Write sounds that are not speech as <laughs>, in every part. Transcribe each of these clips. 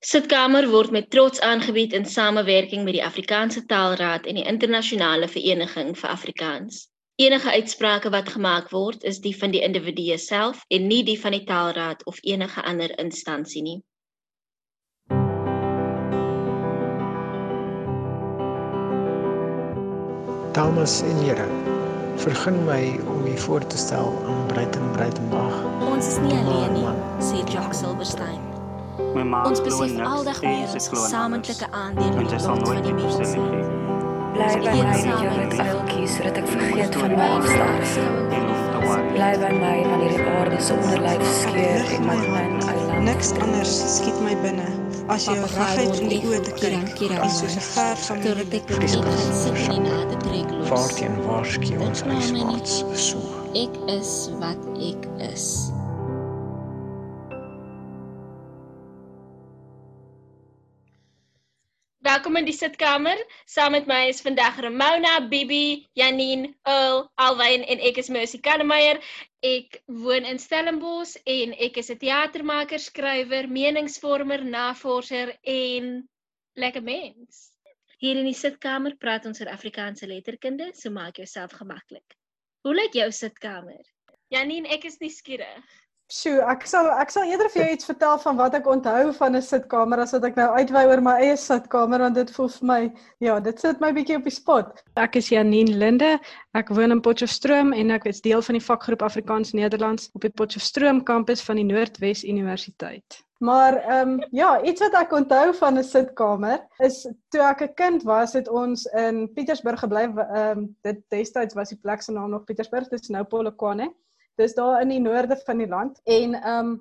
Sitkamer word met trots aangebied in samewerking met die Afrikaanse Taalraad en die Internasionale Vereniging vir Afrikaans. Enige uitsprake wat gemaak word, is die van die individu self en nie die van die Taalraad of enige ander instansie nie. Dames en here, vergun my om u voor te stel aan Breiten Breitenberg. Ons is nie alleen nie, sê Jock Silverstein. My ma Ons besef niks aldag en meer ons in gesamentlike aandeel in Want die jy sal lot van nooit die die mense. Bly by my Eensaamheid. wanneer jy met uiltjies sodat ek vergeet van my afslag. En worry. Bly by my wanneer die aarde se onderlyf skeur en my klein eiland. Niks anders skiet my binne as jou regheid in die oë te kyk. Is soos 'n ver van Totdat ek net gaan sit en die nade trek los. Waarteen waarsku ons huismaats so. Ek is wat ek is. Welkom in die sitkamer. Saam met my is vandag Ramona, Bibi, Janine, Earl, Alwyn en ek is Mercy Kannemeyer. Ek woon in Stellenbosch en ek is 'n teatermaker, skrywer, meningsvormer, navorser en lekker mens. Hier in die sitkamer praat ons oor Afrikaanse letterkunde, so maak jouself gemaklik. Hoe lyk jou sitkamer? Janine, ek is nuuskierig. Sjoe, ek sal ek sal eerder vir jou iets vertel van wat ek onthou van 'n sitkamer as wat ek nou uitwy oor my eie sitkamer want dit voel vir my ja, dit sit my bietjie op die spot. Ek is Janine Linde. Ek woon in Potchefstroom en ek is deel van die vakgroep Afrikaans Nederlands op die Potchefstroom kampus van die Noordwes Universiteit. Maar ehm um, ja, iets wat ek onthou van 'n sitkamer is toe ek 'n kind was, het ons in Pietersburg gebly. Ehm um, dit destyds was die plek se naam nog Pietersburg, dit is nou Polokwane. Dis daar in die noorde van die land en ehm um,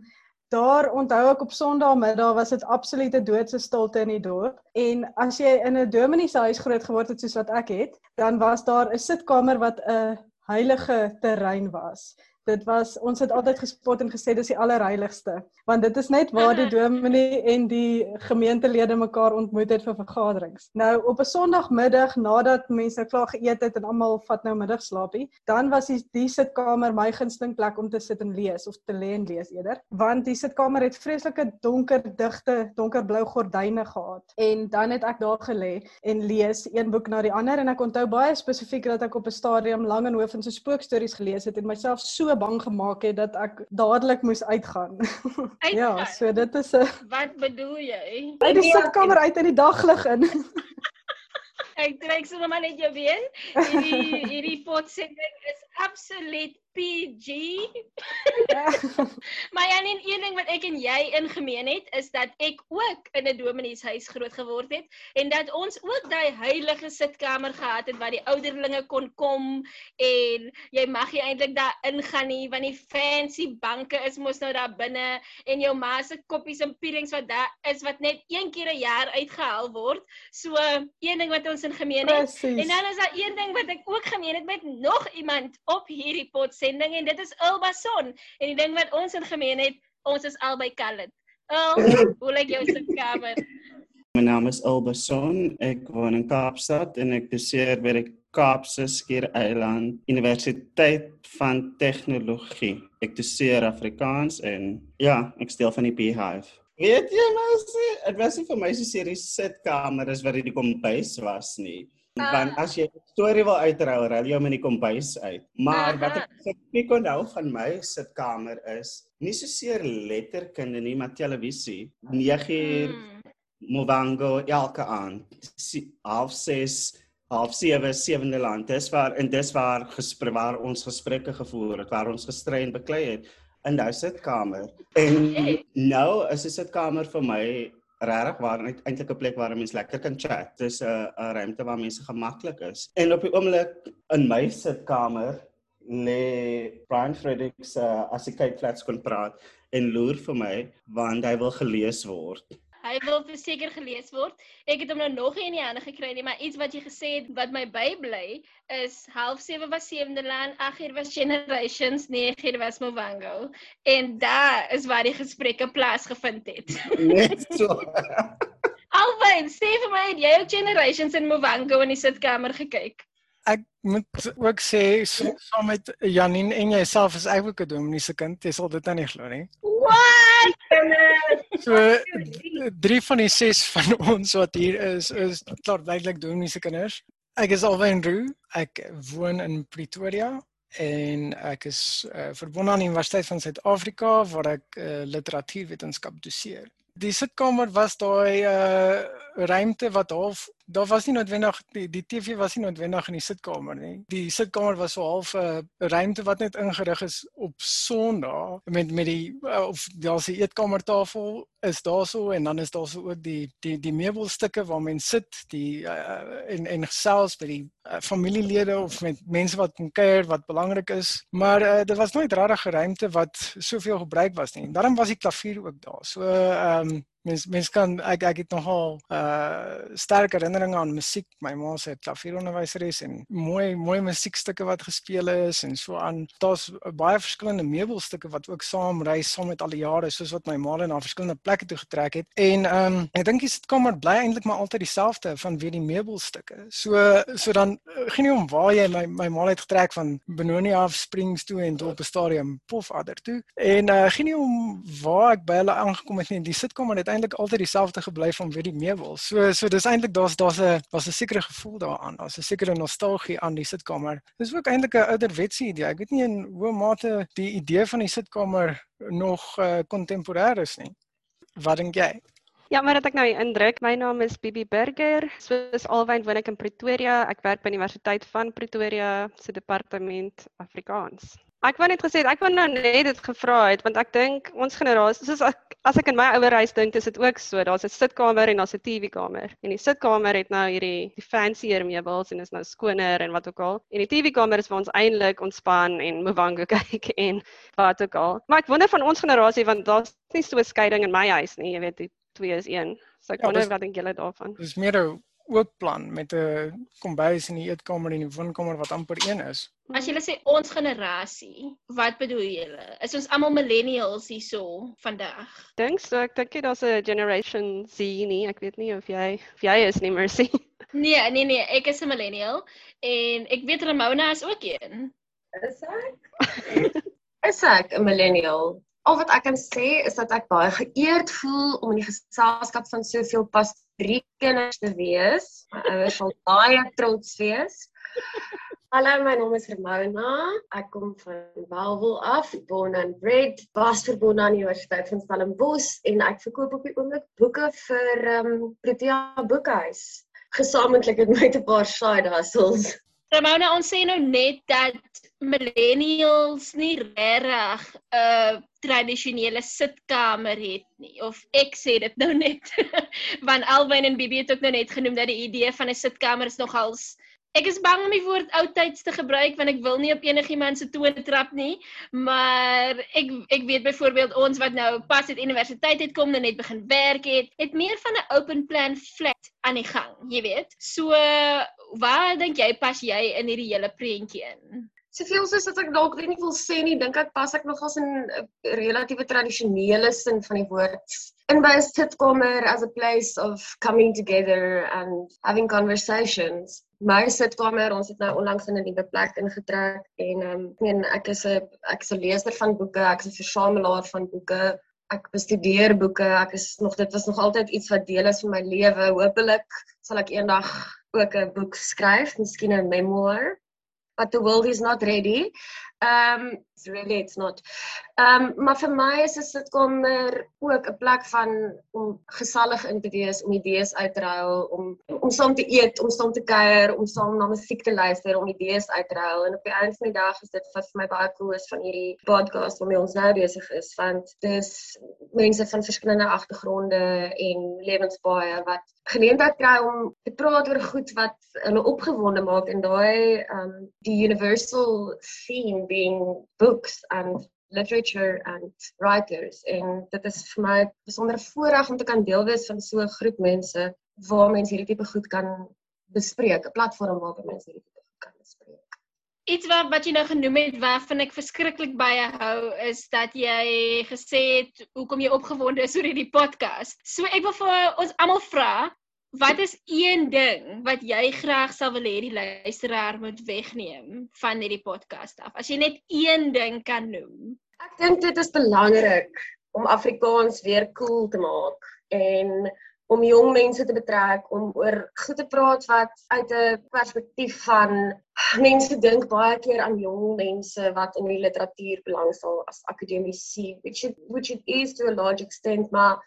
daar onthou ek op Sondagmiddag was dit absolute doodse stilte in die dorp en as jy in 'n dominee se huis groot geword het soos wat ek het, dan was daar 'n sitkamer wat 'n heilige terrein was. Dit was ons het altyd gespot en gesê dis die allerheiligste want dit is net waar die dominee en die gemeentelede mekaar ontmoet het vir vergaderings. Nou op 'n Sondagmiddag nadat mense klaar geëet het en almal vat nou middagslaapie, dan was die, die sitkamer my gunsteling plek om te sit en lees of te lê en lees eerder, want die sitkamer het vreeslike donker, digte, donkerblou gordyne gehad. En dan het ek daar gelê en lees een boek na die ander en ek onthou baie spesifiek dat ek op 'n stadium Langehoven se spookstories gelees het en myself so bang gemaak het dat ek dadelik moes uitgaan. <laughs> ja, Uitgaan? so dit is 'n Wat bedoel jy? uit die sitkamer uit in die daglig in. <laughs> Ek trek sommer maar net jou been. Hierdie hierdie potsending is absoluut PG. <laughs> maar ja, en een ding wat ek en jy in gemeen het is dat ek ook in 'n domineeshuis groot geword het en dat ons ook daai heilige sitkamer gehad het waar die ouderlinge kon kom en jy mag nie eintlik daar ingaan nie want die fancy banke is mos nou daar binne en jou ma se koppies en pierings wat daar is wat net een keer 'n jaar uitgehaal word. So een ding wat ons in gemeen het Presies. En dan is daar een ding wat ek ook gemeen het met nog iemand op hierdie potsending en dit is Ilba Son. En die ding wat ons in gemeen het, ons is albei colored. Il, hoe lyk jou sitkamer? My naam is Ilbason. Ek woon in Kaapstad en ek doseer by die Kaapse Skiereiland Universiteit van Tegnologie. Ek doseer Afrikaans en ja, ek steel van die Beehive. Weet jy meisie, dit was nie vir my so die sitkamer is wat dit die kombuis was nie. Want as jy 'n storie wil uitrou, jy hom in die kombuis uit. Maar wat ek spesifiek onthou van my sitkamer is nie so seer letterkunde nie, maar televisie. 9 uur Hmm. Movango elke aand. Half 6, half 7, sewende land. Dis waar en dis waar gespreek waar ons gesprekke gevoer het, waar ons gestry en beklei het in daai sitkamer. En nou is 'n sitkamer vir my regtig waar eintlik 'n plek waar 'n mens lekker kan chat. Dis 'n 'n ruimte waar mense gemaklik is. En op die oomblik in my sitkamer lê Brian Fredericks uh, as hy kyk flats kon praat en loer vir my want hy wil gelees word. Hy wil verseker gelees word. Ek het hom nou nog nie in die hande gekry nie, maar iets wat jy gesê het wat my bybly is half 7 was sewende land, 8 uur was generations, 9 uur was Movango. En daar is waar die gesprekke plaasgevind het. Net so. Alwyn, sê vir my, het jy ook generations in Movango in die sitkamer gekyk? Ek moet ook sê so- saam met Janine en jouself is ek ook 'n dominee se kind. Jy sal dit nou nie glo nie. What? So drie van die ses van ons wat hier is is klaar blyklik dominee se kinders. Ek is Alwyn Roo. Ek woon in Pretoria en ek is uh, verbonde aan die Universiteit van Suid-Afrika waar ek uh, literatuurwetenskap doseer. Die sitkamer was daai uh ruimte wat half daar was nie noodwendig die, die TV was nie noodwendig in die sitkamer nie. Die sitkamer was so half 'n uh, ruimte wat net ingerig is op Sondag met met die uh, of daar's 'n eetkamertafel is daarso en dan is daar so ook die die die meubelstukke waar mense sit, die uh, en en gesels by die uh, familielede of met mense wat kom kuier wat belangrik is. Maar uh, dit was nooit regtig 'n ruimte wat soveel gebruik was nie. Daarom was die klavier ook daar. So ehm um, mens mens kan ek ek het nogal uh sterk herinneringe aan musiek. My ma se klavieronderwyseres en mooi mooi musiekstukke wat gespeel is en so aan. Daar's baie verskillende meubelstukke wat ook saam reis saam met al die jare soos wat my ma na verskillende plekke toe getrek het. En ehm um, ek dink die sitkamer bly eintlik maar altyd dieselfde van weer die meubelstukke. So so dan uh, geen nie om waar jy my my ma het getrek van Benoni af Springs toe en op 'n stadium Pofadder toe. En uh geen nie om waar ek by hulle aangekom het nie. Die sitkamer het eintlik altyd dieselfde gebly van weer die meubels. So so dis eintlik daar's daar's 'n was 'n sekere gevoel daaraan. Daar's 'n sekere nostalgie aan die sitkamer. Dis ook eintlik 'n ouderwetse idee. Ek weet nie in hoe mate die idee van die sitkamer nog uh, kontemporêr is nie. Wat dink jy? Ja, maar dat ek nou hier indruk. My naam is Bibi Burger. Soos alwyn woon ek in Pretoria. Ek werk by die Universiteit van Pretoria se departement Afrikaans. Ek wou net gesê ek wou nou net dit gevra het want ek dink ons generasie soos ek, as ek in my ouer huis dink, is dit ook so. Daar's 'n sitkamer en daar's 'n TV-kamer. En die sitkamer het nou hierdie die fancier meubels en is nou skoner en wat ook al. En die TV-kamer is vir ons eintlik ontspan en Movango <laughs> kyk en wat ook al. Maar ek wonder van ons generasie want daar's nie so 'n skeiding in my huis nie, jy weet, die twee is een. So ek Ja, wonder wat dink julle daarvan? Dis meer 'n oop plan met 'n kombuis in die eetkamer en die woonkamer wat amper een is. As jy sê ons generasie, wat bedoel julle? Is ons almal millennials hierso vandag? Dink so, ek dink nie daar's 'n generation Z nie. Ek weet nie of jy of jy is nie, Mercy. <laughs> Nee, nee nee, ek is 'n millennial en ek weet Ramona is ook een. Is ek? <laughs> is ek 'n millennial? Al wat ek kan sê is dat ek baie geëerd voel om in die geselskap van soveel pastoriekinders te wees. My ouers sal baie trots wees. Hallo, my naam is Ramona. Ek kom van Bellville af, born and bred, was verbonde aan die Universiteit van Stellenbosch en ek verkoop op die oomblik boeke vir ehm um, Protea Boekhuis. Gesamentlik met my 'n paar side hustles. Ramona, ons sê nou net dat millennials nie regtig 'n uh, tradisionele sitkamer het nie of ek sê dit nou net <laughs> want Alwyn en Bibi het ook nou net genoem dat die idee van 'n sitkamer is nogals Ek is bang om die woord oudtyds te gebruik want ek wil nie op enigiemand se tone trap nie, maar ek ek weet byvoorbeeld ons wat nou pas uit universiteit het kom en net begin werk het, het meer van 'n open plan flat aan die gang, jy weet. So waar dink jy pas jy in hierdie hele prentjie in? Soveel soos wat ek dalk nie wil sê nie, dink ek pas ek nogals in 'n relatiewe tradisionele sin van die woord in by 'n sitkamer as a place of coming together and having conversations. My sitkamer, ons het nou onlangs in 'n nuwe plek ingetrek en um, ek meen ek is 'n ek is 'n leser van boeke, ek is 'n versamelaar van boeke. Ek bestudeer boeke. Ek is nog dit was nog altyd iets wat deel is van my lewe. Hoopelik sal ek eendag ook 'n boek skryf, miskien 'n memoir but the world is not ready. Um it's really it's not. Um maar vir my is 'n sitkamer ook 'n plek van om gesellig in te wees, om idees uit te ruil, om om saam te eet, om saam te kuier, om saam na musiek te luister, om idees uit te ruil. En op die einde van die dag is dit wat vir my baie cool is van hierdie podcast waarmee ons nou besig is, want dis mense van verskillende agtergronde en lewenspaaie wat geleentheid kry om te praat oor goed wat hulle opgewonde maak en daai um die universal theme being books and literature and writers en dit is vir my 'n besondere voorreg om te kan deel wees van so 'n groep mense waar mense hierdie tipe goed kan bespreek, 'n platform waar mense hierdie tipe goed kan bespreek. Iets wat wat jy nou genoem het waarvan ek verskriklik baie hou is dat jy gesê het hoekom jy opgewonde is oor hierdie podcast. So ek wil vir ons almal vra, wat is een ding wat jy graag sou wil hê die luisteraar moet wegneem van hierdie podcast af? As jy net een ding kan noem. Ek dink dit is belangrik om Afrikaans weer cool te maak en om jong mense te betrek om oor goed te praat wat uit 'n perspektief van mense dink baie keer aan jong mense wat in die literatuur belangstel as akademici which it, which it is to a large extent maar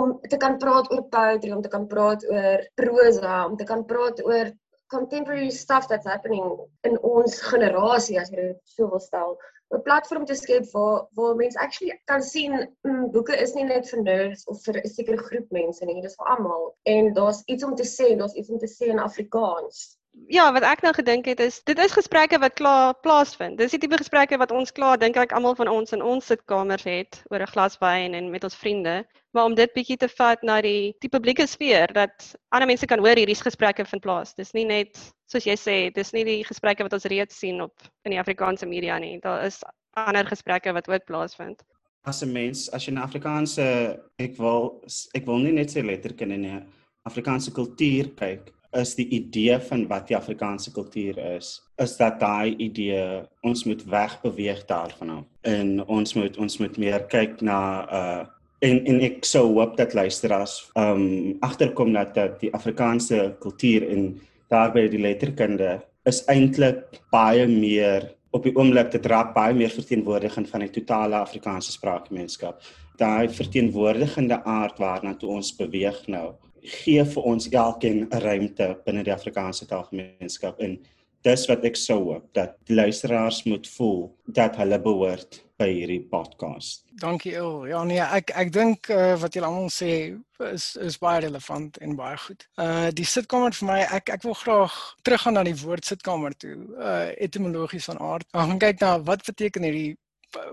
om te kan praat oor poetry om te kan praat oor prosa om te kan praat oor contemporary stuff that's happening in ons generasie as jy dit so wil stel 'n platform te skep waar waar mense actually kan sien mm, boeke is nie net vir nerds of vir 'n sekere groep mense nie, dis vir almal. En daar's iets om te sê, daar's iets om te sê in Afrikaans. Ja, wat ek nou gedink het is dit is gesprekke wat klaar plaasvind. Dis die tipe gesprekke wat ons klaar dink ek almal van ons in ons sitkamers het oor 'n glas wyn en met ons vriende. Maar om dit bietjie te vat na die die publieke sfeer dat ander mense kan hoor hierdie gesprekke vind plaas. Dis nie net soos jy sê, dis nie die gesprekke wat ons reeds sien op in die Afrikaanse media nie. Daar is ander gesprekke wat ook plaasvind. As 'n mens, as jy na Afrikaanse ek wil ek wil nie net sê letterkunde nie, Afrikaanse kultuur kyk, is die idee van wat die Afrikaanse kultuur is, is dat daai idee ons moet wegbeweeg daarvan af. En ons moet ons moet meer kyk na uh en en ek sou hoop dat luisteraars um agterkom dat dat die Afrikaanse kultuur en daarbey die letterkunde is eintlik baie meer op die oomblik dit raak baie meer verteenwoordigend van die totale Afrikaanse spraakgemeenskap. Daai verteenwoordigende aard waarna toe ons beweeg nou, gee vir ons elkeen 'n ruimte binne die Afrikaanse taalgemeenskap en dis wat ek sou hoop dat die luisteraars moet voel dat hulle behoort by hierdie podcast. Dankie Il. Ja nee, ek ek dink uh, wat julle almal sê is is baie relevant en baie goed. Uh die sitkamer vir my, ek ek wil graag teruggaan na die woord sitkamer toe. Uh etimologies van aard. Ons gaan kyk na wat beteken hierdie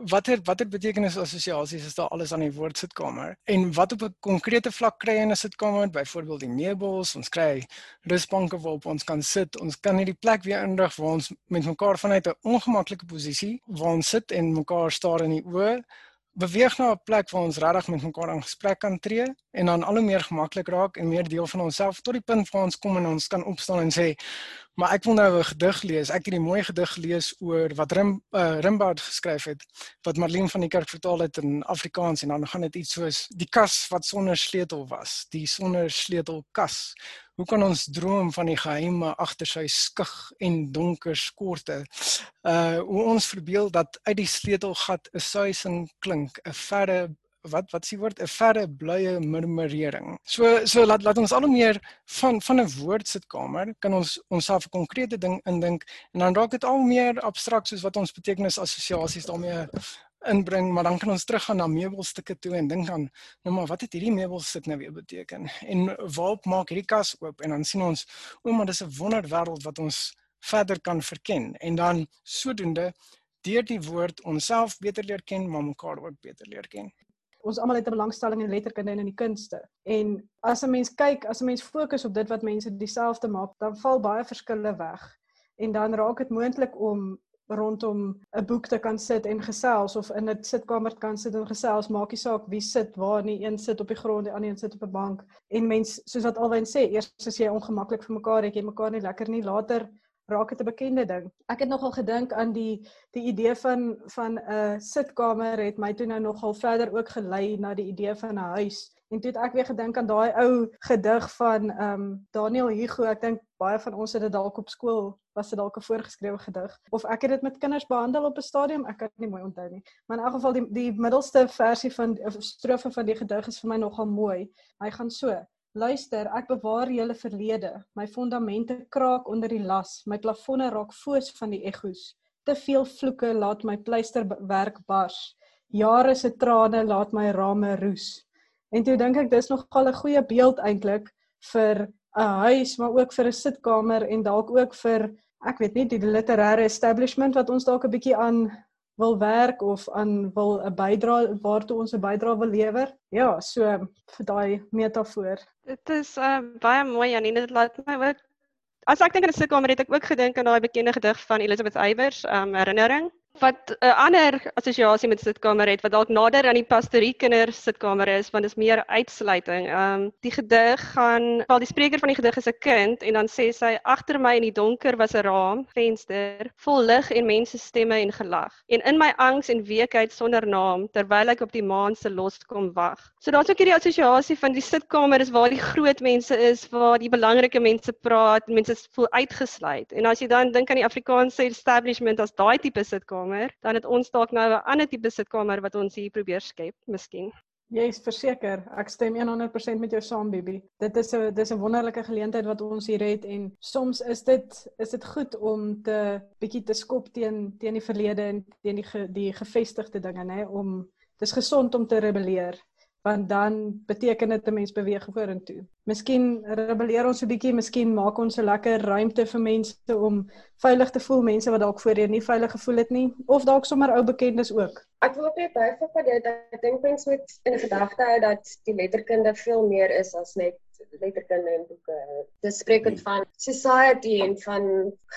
watter watter betekenis assosiasies is daar alles aan die woord sitkamer? En wat op 'n konkrete vlak kry in 'n sitkamer? Byvoorbeeld die meubels ons kry rusbanke waarop ons kan sit. Ons kan hierdie plek weer inrig waar ons met mekaar vanuit 'n ongemaklike posisie waar ons sit en mekaar staar in die oë beweeg na 'n plek waar ons regtig met mekaar in gesprek kan tree en dan al hoe meer gemaklik raak en meer deel van onsself tot die punt waar ons kom en ons kan opstaan en sê maar ek wil nou 'n gedig lees. Ek het 'n mooi gedig gelees oor wat Rim uh, Rimbaud geskryf het wat Marlene van die kerk vertaal het in Afrikaans en dan gaan dit iets soos die kas wat sonder sleutel was, die sonder sleutel kas. Hoe kan ons droom van die geheime agter sy skug en donker skorte? Uh hoe ons verbeel dat uit die sleutelgat 'n suising klink, 'n verre wat wat s'ie woord 'n verre blye murmurering. So so laat laat ons al meer van van 'n woord sitkamer kan ons onsself 'n konkrete ding indink en dan raak dit al meer abstrakt soos wat ons betekenis assosiasies daarmee inbring, maar dan kan ons teruggaan na meubelstukke toe en dink aan nou maar wat het hierdie meubelstuk nou weer beteken? En waarop maak hierdie kas oop en dan sien ons o, maar dis 'n wonderwêreld wat ons verder kan verken en dan sodoende deur die woord onsself beter leer ken, maar mekaar ook beter leer ken. Ons almal het 'n belangstelling in letterkunde en in die kunste. En as 'n mens kyk, as 'n mens fokus op dit wat mense dieselfde maak, dan val baie verskille weg. En dan raak dit moontlik om rondom 'n boek te kan sit en gesels of in 'n sitkamer kan sit en gesels, maak nie saak wie sit waar nie, een sit op die grond, die ander een sit op 'n bank. En mens, soos wat alwyn sê, eers as jy ongemaklik vir mekaar het, jy mekaar nie lekker nie, later raak dit 'n bekende ding. Ek het nogal gedink aan die die idee van van 'n sitkamer het my toe nou nogal verder ook gelei na die idee van 'n huis. En toe het ek weer gedink aan daai ou gedig van ehm um, Daniel Hugo. Ek dink baie van ons het dit dalk op skool was dit dalk 'n voorgeskrewe gedig of ek het dit met kinders behandel op 'n stadium ek kan nie mooi onthou nie maar in elk geval die die middelste versie van of strofe van die gedig is vir my nogal mooi hy gaan so luister ek bewaar julle verlede. My fondamente kraak onder die las. My plafonne raak foos van die egos. Te veel vloeke laat my pleisterwerk bars. Jare se trane laat my rame roes. En toe dink ek dis nogal 'n goeie beeld eintlik vir 'n huis maar ook vir 'n sitkamer en dalk ook vir ek weet nie die literêre establishment wat ons dalk 'n bietjie aan wil werk of aan wil 'n bydra waartoe ons 'n bydra wil lewer. Ja, so vir daai metafoor. Dit is uh, baie mooi Janine, dit laat my ook As ek dink aan 'n sitkamer het ek ook gedink aan daai bekende gedig van Elizabeth Eybers, um herinnering. Wat 'n uh, ander assosiasie met sitkamer het wat dalk nader aan die pastoriekinders sitkamer is want dit is meer uitsluiting. Ehm um, die gedig gaan wel die spreker van die gedig is 'n kind en dan sê sy agter my in die donker was 'n raam, venster, vol lig en mense stemme en gelag. En in my angs en weekheid sonder naam terwyl ek op die maan se los kom wag. So daar's ook hierdie assosiasie van die sitkamer is waar die groot mense is, waar die belangrike mense praat, mense voel uitgesluit. En as jy dan dink aan die Afrikaanse establishment as daai tipe sitkamer, dan het ons dalk nou 'n ander tipe sitkamer wat ons hier probeer skep, miskien. Jy's verseker, ek stem 100% met jou saam, Bibi. Dit is 'n dis 'n wonderlike geleentheid wat ons hier het en soms is dit is dit goed om te bietjie te skop teen teen die verlede en teen die ge, die gevestigde dinge, nê, om dis gesond om te rebelleer want dan beteken dit 'n mens beweeg vorentoe. Miskien rebelleer ons 'n bietjie, miskien maak ons 'n lekker ruimte vir mense om veilig te voel, mense wat dalk voorheen nie veilig gevoel het nie of dalk sommer ou bekendes ook. Ek wil ook net byvoeg dat ek dink mense moet in gedagte hou dat die letterkunde veel meer is as net letterkunde en boeke. Dit spreek dit van society en van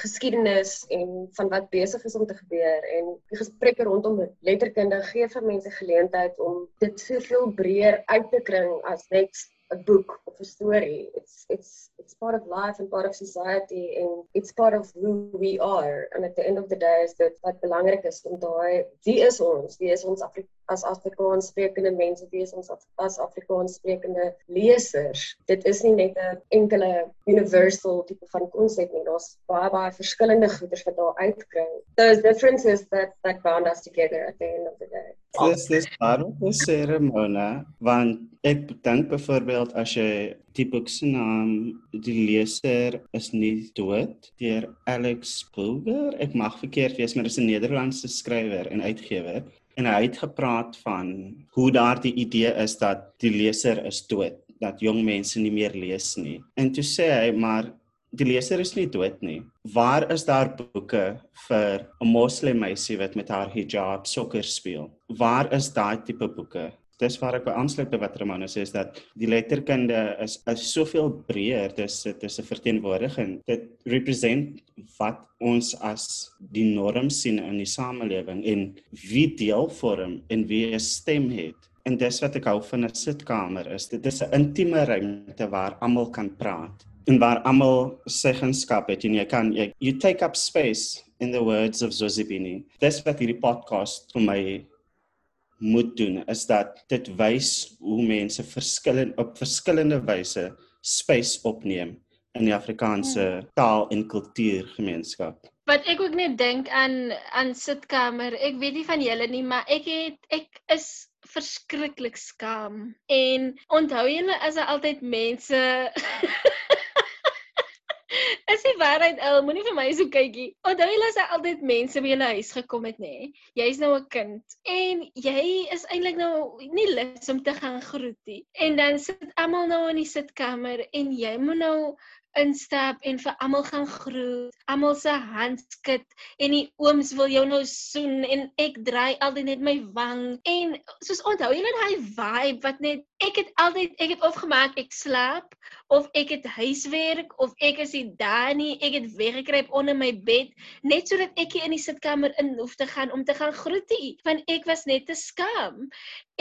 geskiedenis en van wat besig is om te gebeur en die gesprekke rondom letterkunde gee vir mense geleentheid om dit soveel breër uit te kring as net 'n boek of 'n storie. It's it's it's part of life and part of society and it's part of who we are. And at the end of the day is dit wat belangrik is om daai wie is ons? Wie is ons Afri as Afrikaans sprekende mense? Wie is ons as Afrikaans sprekende lesers? Dit is nie net 'n enkele universal tipe van konsep nie. Daar's baie baie verskillende goeders wat daar uitkring. Those differences that that bound us together at the end of the day. Dis dis baie baie Mona, want ek dink byvoorbeeld as jy die boek se naam Die leser is nie dood deur Alex Bulger. Ek mag verkeerd wees, maar dis 'n Nederlandse skrywer en uitgewer en hy het gepraat van hoe daardie idee is dat die leser is dood, dat jong mense nie meer lees nie. En toe sê hy maar die leser is nie dood nie. Waar is daar boeke vir 'n moslem meisie wat met haar hijab sokker speel? Waar is daai tipe boeke? Dis waar ek by aansluit by wat Ramona sê is dat die letterkunde is is soveel breër. Dis dit is 'n verteenwoordiging. Dit represent wat ons as die norm sien in die samelewing en wie deel vorm en wie 'n stem het. En dis wat ek hou van 'n sitkamer is. Dit is 'n intieme ruimte waar almal kan praat en waar almal seggenskap het en jy kan jy you take up space in the words of Zozibini. Dis wat hierdie podcast vir my moet doen is dat dit wys hoe mense verskillend op verskillende wyse space opneem in die Afrikaanse hmm. taal en kultuurgemeenskap. Wat ek ook net dink aan aan sitkamer, ek weet nie van julle nie, maar ek het ek is verskriklik skaam. En onthou julle as altyd mense <laughs> <laughs> Is die waarheid al, moenie vir my so kykie. Onthou jy as jy altyd mense by jou huis gekom het nê? Jy's nou 'n kind en jy is eintlik nou nie lus om te gaan groet nie. En dan sit almal nou in die sitkamer en jy moet nou instap en vir almal gaan groet. Almal se hand skud en die ooms wil jou nou soen en ek draai altyd net my wang en soos onthou jy net daai vibe wat net ek het altyd ek het opgemaak ek slaap of ek het huiswerk of ek is nie daar nie ek het weggekruip onder my bed net sodat ek hier in die sitkamer in hoef te gaan om te gaan groetie want ek was net te skaam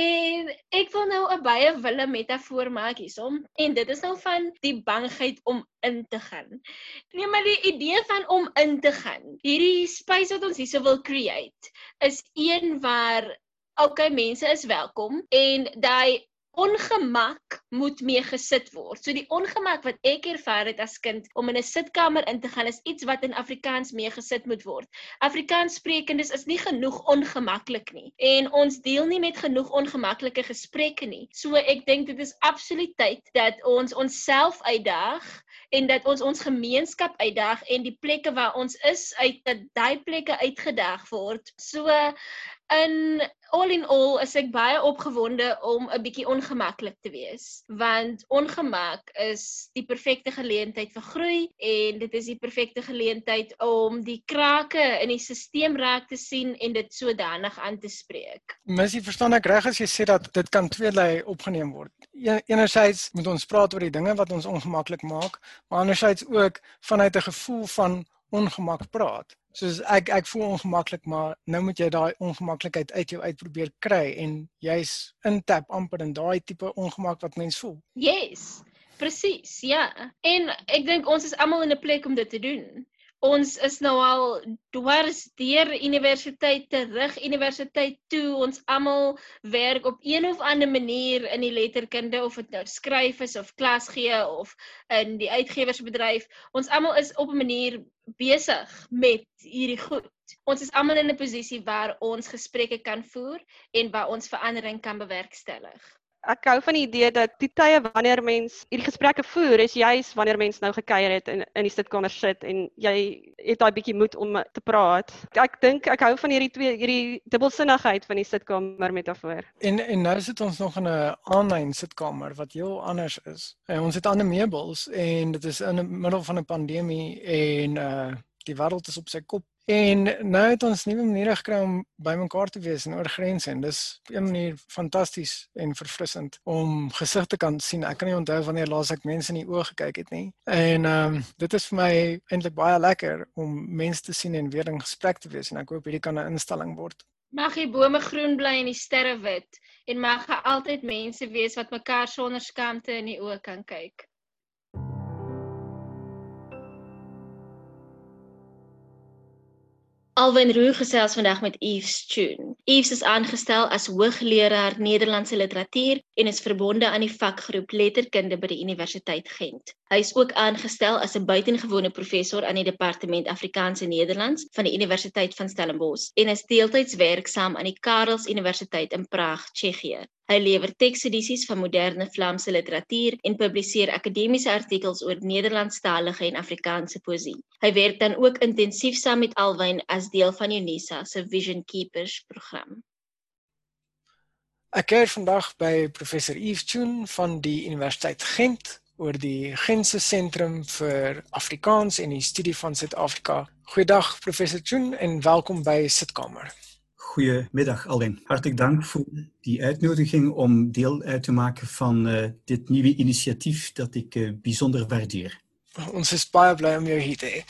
en ek wil nou 'n baie wille metafoor maak hiersom en dit is nou van die bangheid om in te gaan. Nee, maar die idee van om in te gaan. Hierdie space wat ons hierso wil create is een waar okay mense is welkom en daai ongemak moet mee gesit word. So die ongemak wat ek ervaar het as kind om in 'n sitkamer in te gaan is iets wat in Afrikaans mee gesit moet word. Afrikaanssprekendes is nie genoeg ongemaklik nie en ons deel nie met genoeg ongemaklike gesprekke nie. So ek dink dit is absoluut tyd dat ons onsself uitdaag en dat ons ons gemeenskap uitdaag en die plekke waar ons is uit dat daai plekke uitgedaag word. So in all in all is ek baie opgewonde om 'n bietjie ongemaklik te wees want ongemak is die perfekte geleentheid vir groei en dit is die perfekte geleentheid om die krake in die stelsel raak te sien en dit sodanig aan te spreek. Missie, verstaan ek reg as jy sê dat dit kan tweelei opgeneem word? Ja, enerzijds moet ons praat oor die dinge wat ons ongemaklik maak, maar anderzijds ook vanuit 'n gevoel van ongemak praat. Soos ek ek voel ongemaklik, maar nou moet jy daai ongemaklikheid uit jou uit probeer kry en jy's intap amper in daai tipe ongemak wat mens voel. Yes. Presies, ja. En ek dink ons is almal in 'n plek om dit te doen. Ons is nou al dwars deur universiteit terug universiteit toe. Ons almal werk op een of ander manier in die letterkunde of dit nou skryf is of klas gee of in die uitgewersbedryf. Ons almal is op 'n manier besig met hierdie goed. Ons is almal in 'n posisie waar ons gesprekke kan voer en waar ons verandering kan bewerkstellig ek hou van die idee dat die tye wanneer mens hierdie gesprekke voer is juis wanneer mens nou gekuier het in in die sitkamer sit en jy het daai bietjie moed om te praat. Ek dink ek hou van hierdie twee hierdie dubbelsinnigheid van die sitkamer metafoor. En en nou sit ons nog in 'n aanlyn sitkamer wat heel anders is. En ons het ander meubels en dit is in die middel van 'n pandemie en uh die wêreld is op sy kop En nou het ons nuwe maniere gekry om bymekaar te wees en oor grense en dis op 'n manier fantasties en verfrissend om gesigte kan sien. Ek kan nie onthou wanneer laas ek mense in die oë gekyk het nie. En ehm um, dit is vir my eintlik baie lekker om mense te sien en weer in gesprek te wees en ek hoop hierdie kan 'n instelling word. Mag die bome groen bly en die sterre wit en mag daar altyd mense wees wat mekaar sonder skaamte in die oë kan kyk. Alwyn Roo gesels vandag met Yves Tune. Yves is aangestel as hoogleraar Nederlandse literatuur en is verbonde aan die vakgroep Letterkunde by die Universiteit Gent. Hy is ook aangestel as 'n buitengewone professor aan die Departement Afrikaans en Nederlands van die Universiteit van Stellenbosch en is deeltyds werksaam aan die Karels Universiteit in Praag, Tsjechië. Hy lewer teksedisies van moderne Vlaamse literatuur en publiseer akademiese artikels oor Nederlandstalige en Afrikaanse poësie. Hy werk dan ook intensief saam met Alwyn as deel van Unisa se Vision Keepers program. Ek kuier vandag by professor Yves Tune van die Universiteit Gent oor die Gentse Sentrum vir Afrikaans en die studie van Suid-Afrika. Goeiedag professor Tune en welkom by Sitkamer. Goedemiddag Alwin. Hartelijk dank voor die uitnodiging om deel uit te maken van uh, dit nieuwe initiatief dat ik uh, bijzonder waardeer. Ons is baie bly om jou hier te hê.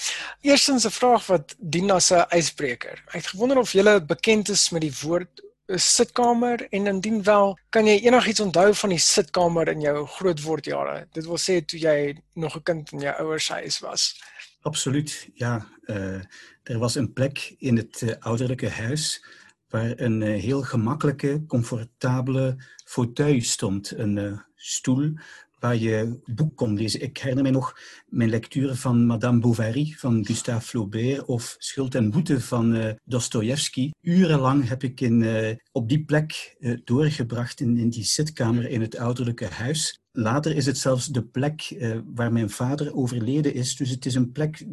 Eerstens 'n vraag wat dien as 'n ysbreker. Ek het gewonder of jy bekend is met die woord eh, sitkamer en indien wel, kan jy enigiets onthou van die sitkamer in jou grootwordjare? Dit wil sê toe jy nog 'n kind in jou ouers huis was. Absoluut. Ja, uh, er was een plek in het ouderlijke huis waar een uh, heel gemakkelijke, comfortabele fauteuil stond. Een uh, stoel waar je boek kon lezen. Ik herinner me nog mijn lectuur van Madame Bovary van Gustave Flaubert of Schuld en Boete van uh, Dostoevsky. Urenlang heb ik in, op die plek doorgebracht in, in die zitkamer in het ouderlijke huis. Later is het zelfs de plek uh, waar mijn vader overleden is. Dus het is een plek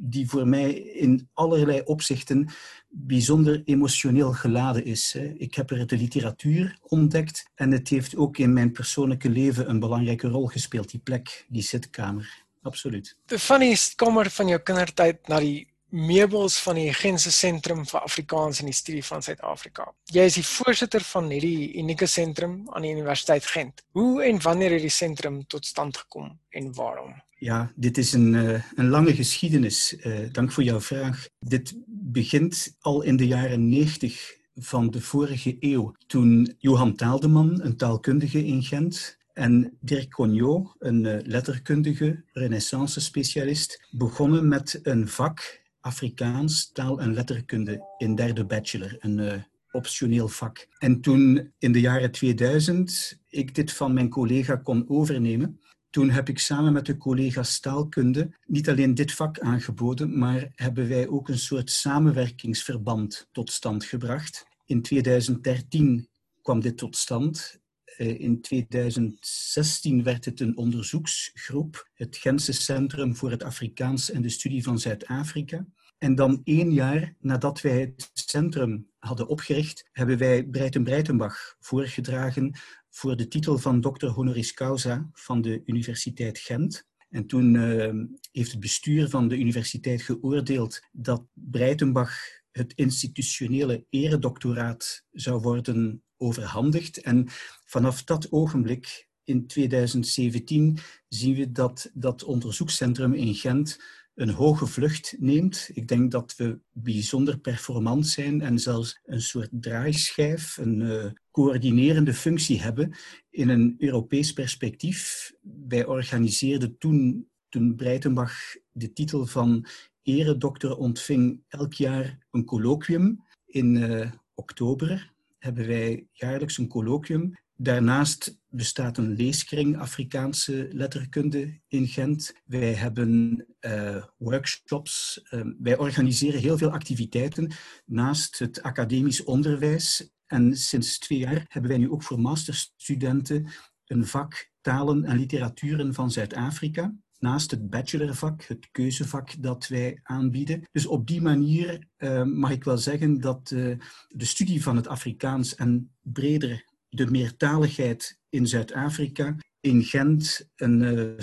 die voor mij in allerlei opzichten bijzonder emotioneel geladen is. Ik heb er de literatuur ontdekt en het heeft ook in mijn persoonlijke leven een belangrijke rol gespeeld, die plek, die zitkamer. Absoluut. De funny kamer van jou kindertijd naar die meubels van die Gentse Sentrum vir Afrikaans en van Suid-Afrika. Jy is die voorsitter van hierdie unieke sentrum aan die Universiteit Gent. Hoe en wanneer het die sentrum tot stand gekom en waarom? Ja, dit is een, uh, een lange geschiedenis. Uh, dank voor jouw vraag. Dit begint al in de jaren 90 van de vorige eeuw, toen Johan Taaldeman, een taalkundige in Gent, en Dirk Cognot, een uh, letterkundige, renaissance-specialist, begonnen met een vak Afrikaans, taal en letterkunde in derde bachelor, een uh, optioneel vak. En toen in de jaren 2000 ik dit van mijn collega kon overnemen, toen heb ik samen met de collega's taalkunde niet alleen dit vak aangeboden, maar hebben wij ook een soort samenwerkingsverband tot stand gebracht. In 2013 kwam dit tot stand. Eh, in 2016 werd het een onderzoeksgroep, het Gentse Centrum voor het Afrikaans en de Studie van Zuid-Afrika. En dan één jaar nadat wij het centrum hadden opgericht, hebben wij Breiten Breitenbach voorgedragen voor de titel van dokter honoris causa van de Universiteit Gent. En toen uh, heeft het bestuur van de universiteit geoordeeld dat Breitenbach het institutionele eredoctoraat zou worden overhandigd. En vanaf dat ogenblik, in 2017, zien we dat dat onderzoekscentrum in Gent een hoge vlucht neemt. Ik denk dat we bijzonder performant zijn en zelfs een soort draaischijf, een uh, coördinerende functie hebben in een Europees perspectief. Wij organiseerden toen, toen Breitenbach de titel van eredokter ontving, elk jaar een colloquium. In uh, oktober hebben wij jaarlijks een colloquium Daarnaast bestaat een leeskring Afrikaanse letterkunde in Gent. Wij hebben uh, workshops. Uh, wij organiseren heel veel activiteiten naast het academisch onderwijs. En sinds twee jaar hebben wij nu ook voor masterstudenten een vak talen en literaturen van Zuid-Afrika. Naast het bachelorvak, het keuzevak dat wij aanbieden. Dus op die manier uh, mag ik wel zeggen dat de studie van het Afrikaans en breder de meertaligheid in Zuid-Afrika in Gent een uh,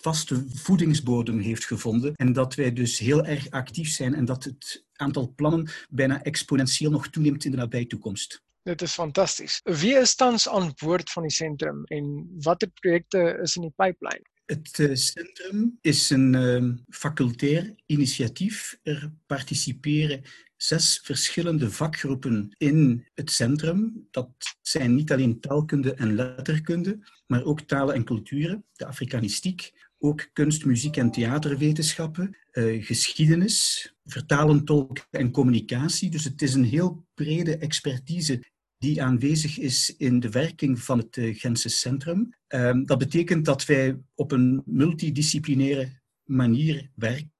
vaste voedingsbodem heeft gevonden en dat wij dus heel erg actief zijn en dat het aantal plannen bijna exponentieel nog toeneemt in de nabije toekomst. Dit is fantasties. Wie is tans aan boord van die sentrum en watter projekte is in die pipeline? Het uh, centrum is een uh, facultair initiatief. Er participeren zes verschillende vakgroepen in het centrum. Dat zijn niet alleen taalkunde en letterkunde, maar ook talen en culturen, de Afrikanistiek, ook kunst, muziek en theaterwetenschappen, uh, geschiedenis, vertalen, tolken en communicatie. Dus het is een heel brede expertise die aanwezig is in de werking van het uh, Gentse Centrum. Uh, dat betekent dat wij op een multidisciplinaire manier werken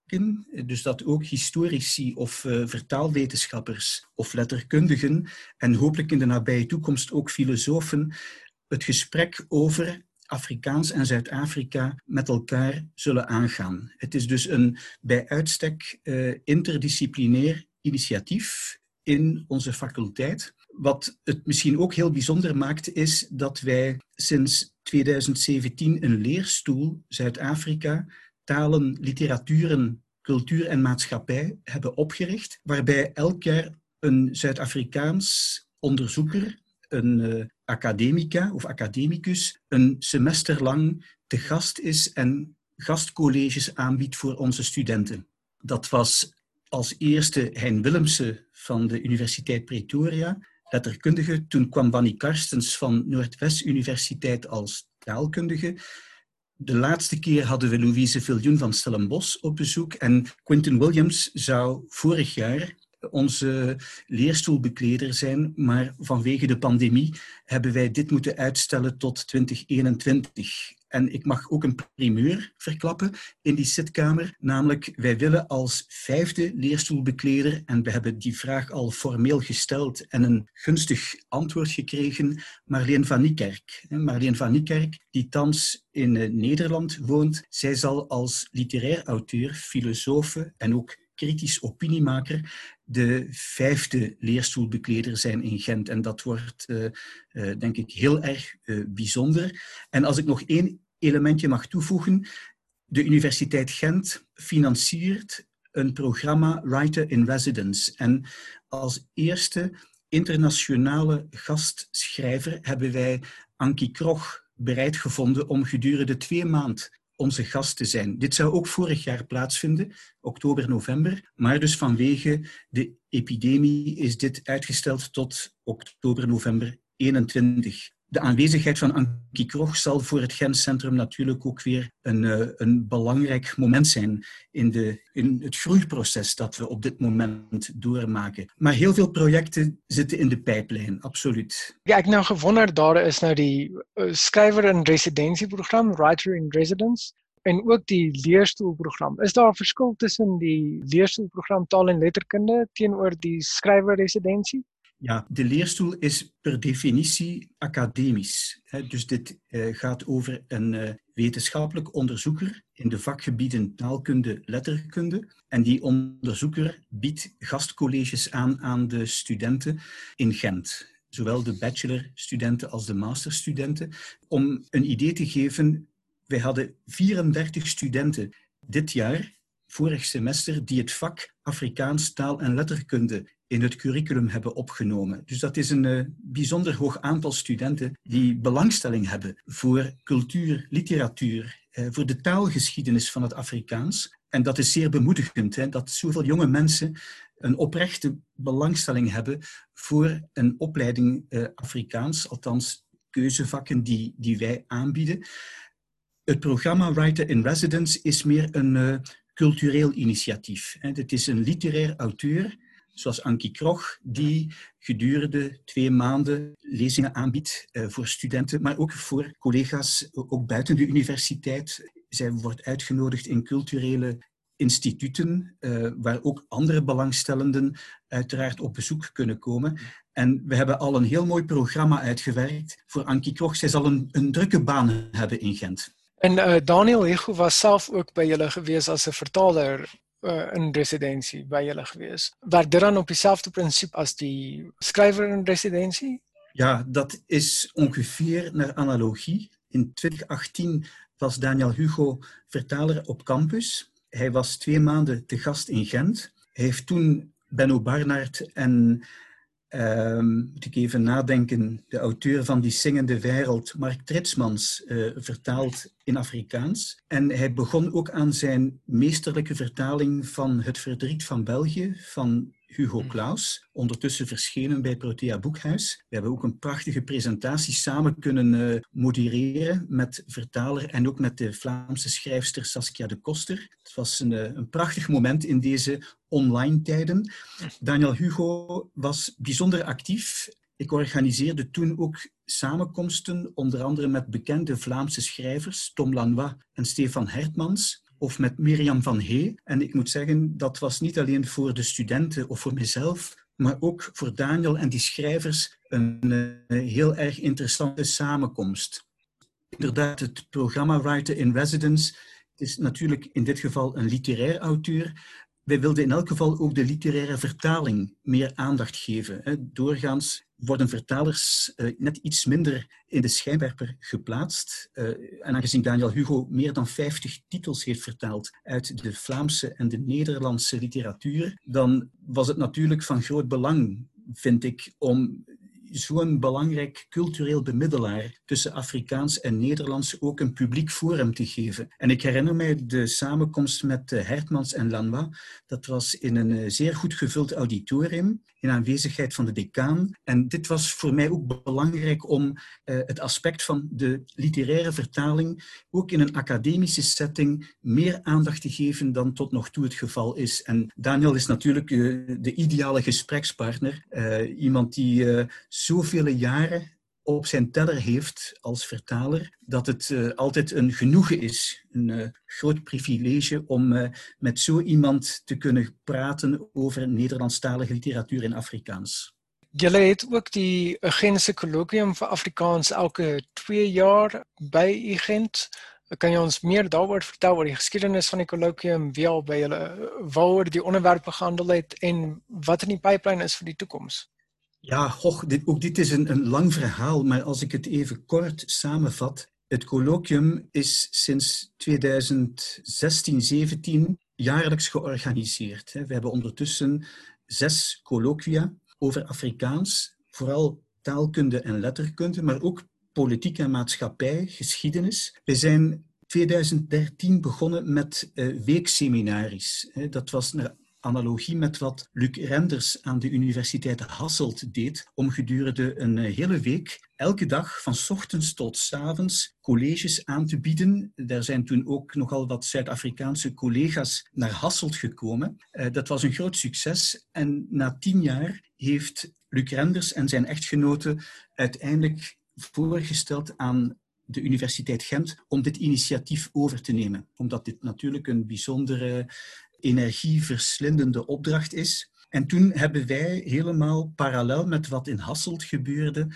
dus dat ook historici of uh, vertaalwetenschappers of letterkundigen en hopelijk in de nabije toekomst ook filosofen het gesprek over Afrikaans en Zuid-Afrika met elkaar zullen aangaan. Het is dus een bij uitstek uh, interdisciplinair initiatief in onze faculteit. Wat het misschien ook heel bijzonder maakt, is dat wij sinds 2017 een leerstoel Zuid-Afrika talen, literaturen, cultuur en maatschappij hebben opgericht, waarbij elk jaar een Zuid-Afrikaans onderzoeker, een uh, academica of academicus, een semester lang te gast is en gastcolleges aanbiedt voor onze studenten. Dat was als eerste Hein Willemse van de Universiteit Pretoria, letterkundige. Toen kwam Banny Karstens van Noordwest Universiteit als taalkundige. De laatste keer hadden we Louise Viljoen van Stellenbosch op bezoek en Quinton Williams zou vorig jaar onze leerstoelbekleder zijn, maar vanwege de pandemie hebben wij dit moeten uitstellen tot 2021. En ik mag ook een primeur verklappen in die zitkamer, namelijk wij willen als vijfde leerstoelbekleder, en we hebben die vraag al formeel gesteld en een gunstig antwoord gekregen, Marleen van Niekerk. Marleen van Niekerk, die thans in eh, Nederland woont, zij zal als literair auteur, filosoof en ook kritisch opiniemaker de vijfde leerstoelbekleder zijn in Gent. En dat wordt, uh, uh, denk ik, heel erg bijzonder. En als ik nog één elementje mag toevoegen. De Universiteit Gent financiert een programma Writer in Residence. En als eerste internationale gastschrijver hebben wij Ankie Krog bereid gevonden om gedurende twee maanden onze gast te zijn. Dit zou ook vorig jaar plaatsvinden, oktober, november, maar dus vanwege de epidemie is dit uitgesteld tot oktober, november 21 de aanwezigheid van Ankie Krog zal voor het Gentcentrum natuurlijk ook weer een, uh, een belangrijk moment zijn in, de, in het groeiproces dat we op dit moment doormaken. Maar heel veel projecten zitten in de pijplijn, absoluut. Ja, ek nou gewonder daar is nou die uh, skrywer in residensieprogram, Writer in Residence en ook die leerstoelprogram. Is daar 'n verskil tussen die leerstoelprogram taal en letterkunde teenoor die skrywerresidensie? Ja, de leerstoel is per definitie academisch. Dus dit eh, gaat over een eh, wetenschappelijk onderzoeker in de vakgebieden taalkunde, letterkunde. En die onderzoeker biedt gastcolleges aan aan de studenten in Gent. Zowel de bachelorstudenten als de masterstudenten. Om een idee te geven, wij hadden 34 studenten dit jaar vorig semester die het vak Afrikaans taal en letterkunde in het curriculum hebben opgenomen. Dus dat is een uh, bijzonder hoog aantal studenten die belangstelling hebben voor cultuur, literatuur, uh, voor de taalgeschiedenis van het Afrikaans. En dat is zeer bemoedigend, hè, dat zoveel jonge mensen een oprechte belangstelling hebben voor een opleiding uh, Afrikaans, althans keuzevakken die, die wij aanbieden. Het programma Writer in Residence is meer een cultureel initiatief. Het is een literair auteur, zoals Ankie Krog, die gedurende twee maanden lezingen aanbiedt uh, voor studenten, maar ook voor collega's, ook buiten de universiteit. Zij wordt uitgenodigd in culturele instituten, uh, waar ook andere belangstellenden uiteraard op bezoek kunnen komen. En we hebben al een heel mooi programma uitgewerkt voor Ankie Krog. Zij zal een, een drukke baan hebben in Gent. En uh, Daniel Hego was zelf ook bij jullie geweest als een vertaler uh, in residentie bij jullie geweest. Waar dit dan op hetzelfde principe als die schrijver in residentie? Ja, dat is ongeveer naar analogie. In 2018 was Daniel Hugo vertaler op campus. Hij was twee maanden te gast in Gent. Hij heeft toen Benno Barnard en Um, moet ik even nadenken, de auteur van Die Zingende Wereld, Mark Tritsmans, uh, vertaald in Afrikaans. En hij begon ook aan zijn meesterlijke vertaling van Het Verdriet van België van Hugo mm. Claus, ondertussen verschenen bij Protea Boekhuis. We hebben ook een prachtige presentatie samen kunnen uh, modereren met vertaler en ook met de Vlaamse schrijfster Saskia de Koster. Het was een, uh, een prachtig moment in deze online tijden. Daniel Hugo was bijzonder actief. Ik organiseerde toen ook samenkomsten, onder andere met bekende Vlaamse schrijvers, Tom Lanois en Stefan Hertmans of met Mirjam van Hee. En ik moet zeggen, dat was niet alleen voor de studenten of voor mezelf, maar ook voor Daniel en die schrijvers een uh, heel erg interessante samenkomst. Inderdaad, het programma Writer in Residence is natuurlijk in dit geval een literair auteur, wij wilden in elk geval ook de literaire vertaling meer aandacht geven. Doorgaans worden vertalers eh, net iets minder in de schijnwerper geplaatst. Eh, en aangezien Daniel Hugo meer dan 50 titels heeft vertaald uit de Vlaamse en de Nederlandse literatuur, dan was het natuurlijk van groot belang, vind ik, om zo'n belangrijk cultureel bemiddelaar tussen Afrikaans en Nederlands ook een publiek forum te geven. En ik herinner mij de samenkomst met eh, Hertmans en Lanois. Dat was in een eh, zeer goed gevuld auditorium in aanwezigheid van de decaan. En dit was voor mij ook belangrijk om uh, het aspect van de literaire vertaling ook in een academische setting meer aandacht te geven dan tot nog toe het geval is. En Daniel is natuurlijk de ideale gesprekspartner. Iemand die zoveel jaren op zijn teller heeft als vertaler, dat het uh, altijd een genoegen is, een uh, groot privilege om uh, met zo iemand te kunnen praten over Nederlandstalige literatuur in Afrikaans. Julle het ook die Genese colloquium vir Afrikaans elke twee jaar by Gent. Kan jy ons meer daaroor vertel oor die geskiedenis van die colloquium, wie al by julle waaroor die onderwerpe gehandel het en wat in die pipeline is vir die toekoms? Ja, goh, dit, ook dit is een, een lang verhaal, maar als ik het even kort samenvat. Het colloquium is sinds 2016, 17 jaarlijks georganiseerd. We hebben ondertussen zes colloquia over Afrikaans, vooral taalkunde en letterkunde, maar ook politiek en maatschappij, geschiedenis. We zijn 2013 begonnen met uh, weekseminaries. Dat was naar analogie met wat Luc Renders aan de Universiteit Hasselt deed, om gedurende een eh, hele week elke dag van ochtends tot avonds colleges aan te bieden. Daar zijn toen ook nogal wat Zuid-Afrikaanse collega's naar Hasselt gekomen. Uh, dat was een groot succes en na tien jaar heeft Luc Renders en zijn echtgenote uiteindelijk voorgesteld aan de Universiteit Gent om dit initiatief over te nemen. Omdat dit natuurlijk een bijzondere energieverslindende opdracht is. En toen hebben wij helemaal parallel met wat in Hasselt gebeurde,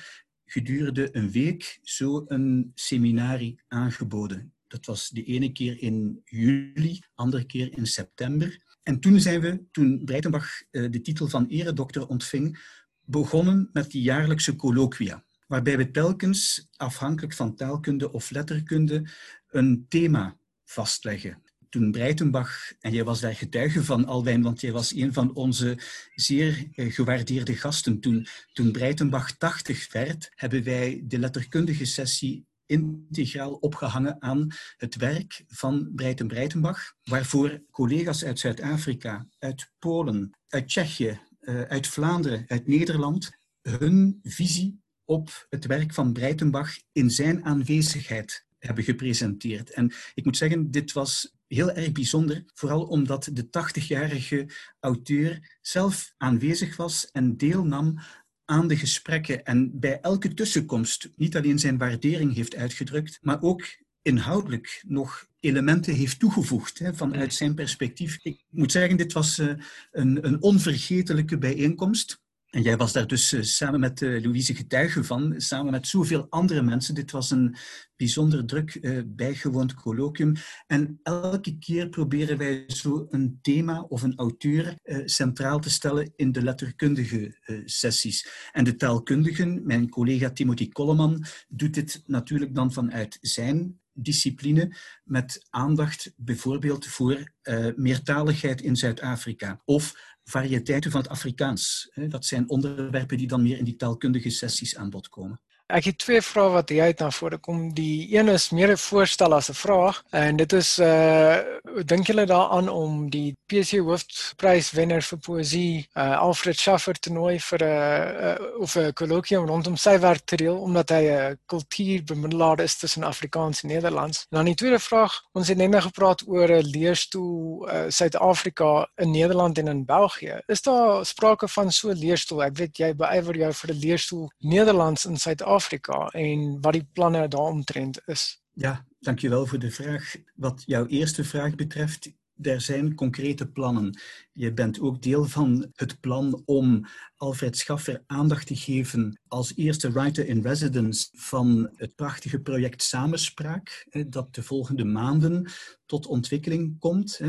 gedurende een week zo een seminarie aangeboden. Dat was de ene keer in juli, andere keer in september. En toen zijn we, toen Breitenbach eh, de titel van eredokter ontving, begonnen met die jaarlijkse colloquia, waarbij we telkens, afhankelijk van taalkunde of letterkunde, een thema vastleggen toen Breitenbach, en jij was daar getuige van, Alwijn, want jij was een van onze zeer eh, gewaardeerde gasten toen, toen Breitenbach 80 werd, hebben wij de letterkundige sessie integraal opgehangen aan het werk van Breiten Breitenbach, waarvoor collega's uit Zuid-Afrika, uit Polen, uit Tsjechië, eh, uit Vlaanderen, uit Nederland hun visie op het werk van Breitenbach in zijn aanwezigheid hebben gepresenteerd. En ik moet zeggen, dit was heel erg bijzonder, vooral omdat de 80-jarige auteur zelf aanwezig was en deelnam aan de gesprekken en bij elke tussenkomst niet alleen zijn waardering heeft uitgedrukt, maar ook inhoudelijk nog elementen heeft toegevoegd hè, vanuit zijn perspectief. Ik moet zeggen, dit was uh, een, een onvergetelijke bijeenkomst. En jij was daar dus uh, samen met uh, Louise getuige van, samen met zoveel andere mensen. Dit was een bijzonder druk uh, bijgewoond colloquium. En elke keer proberen wij zo een thema of een auteur centraal te stellen in de letterkundige sessies. En de taalkundigen, mijn collega Timothy Kolleman, doet dit natuurlijk dan vanuit zijn discipline met aandacht bijvoorbeeld voor meertaligheid in Zuid-Afrika of variëteiten van het Afrikaans. Dat zijn onderwerpen die dan meer in die taalkundige sessies aan bod komen. Ek het twee vrae wat hier uit na vore kom. Die een is meer 'n voorstel as 'n vraag en dit is uh dink julle daaraan om die PC hoofprys wenner vir poësie uh Alfred Schaffer te nooi vir 'n uh, of 'n kolloquium rondom sy werk te deel omdat hy 'n kultuurbemiddelaar is tussen Afrikaans en Nederlands. Dan die tweede vraag, ons het net nou gepraat oor 'n leerstoel uh Suid-Afrika in Nederland en in België. Is daar sprake van so 'n leerstoel? Ek weet jy beywer jou vir 'n leerstoel Nederlands in Suid-Afrika Afrika en wat die planne daaromtrent is. Ja, dankjewel voor de vraag. Wat jouw eerste vraag betreft, er zijn concrete plannen. Je bent ook deel van het plan om Alfred Schaffer aandacht te geven als eerste writer in residence van het prachtige project Samenspraak, dat de volgende maanden tot ontwikkeling komt.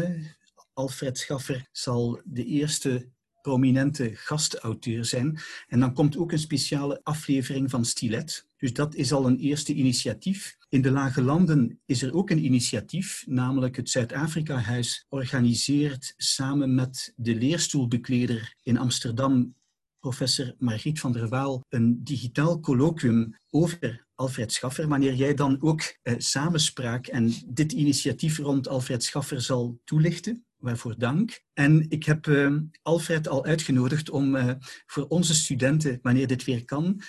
Alfred Schaffer zal de eerste prominente gastauteur zijn. En dan komt ook een speciale aflevering van Stilet. Dus dat is al een eerste initiatief. In de Lage Landen is er ook een initiatief, namelijk het Zuid-Afrika-huis organiseert samen met de leerstoelbekleder in Amsterdam, professor Margriet van der Waal, een digitaal colloquium over Alfred Schaffer, wanneer jij dan ook eh, samenspraak en dit initiatief rond Alfred Schaffer zal toelichten waarvoor dank. En ik heb uh, Alfred al uitgenodigd om uh, voor onze studenten, wanneer dit weer kan,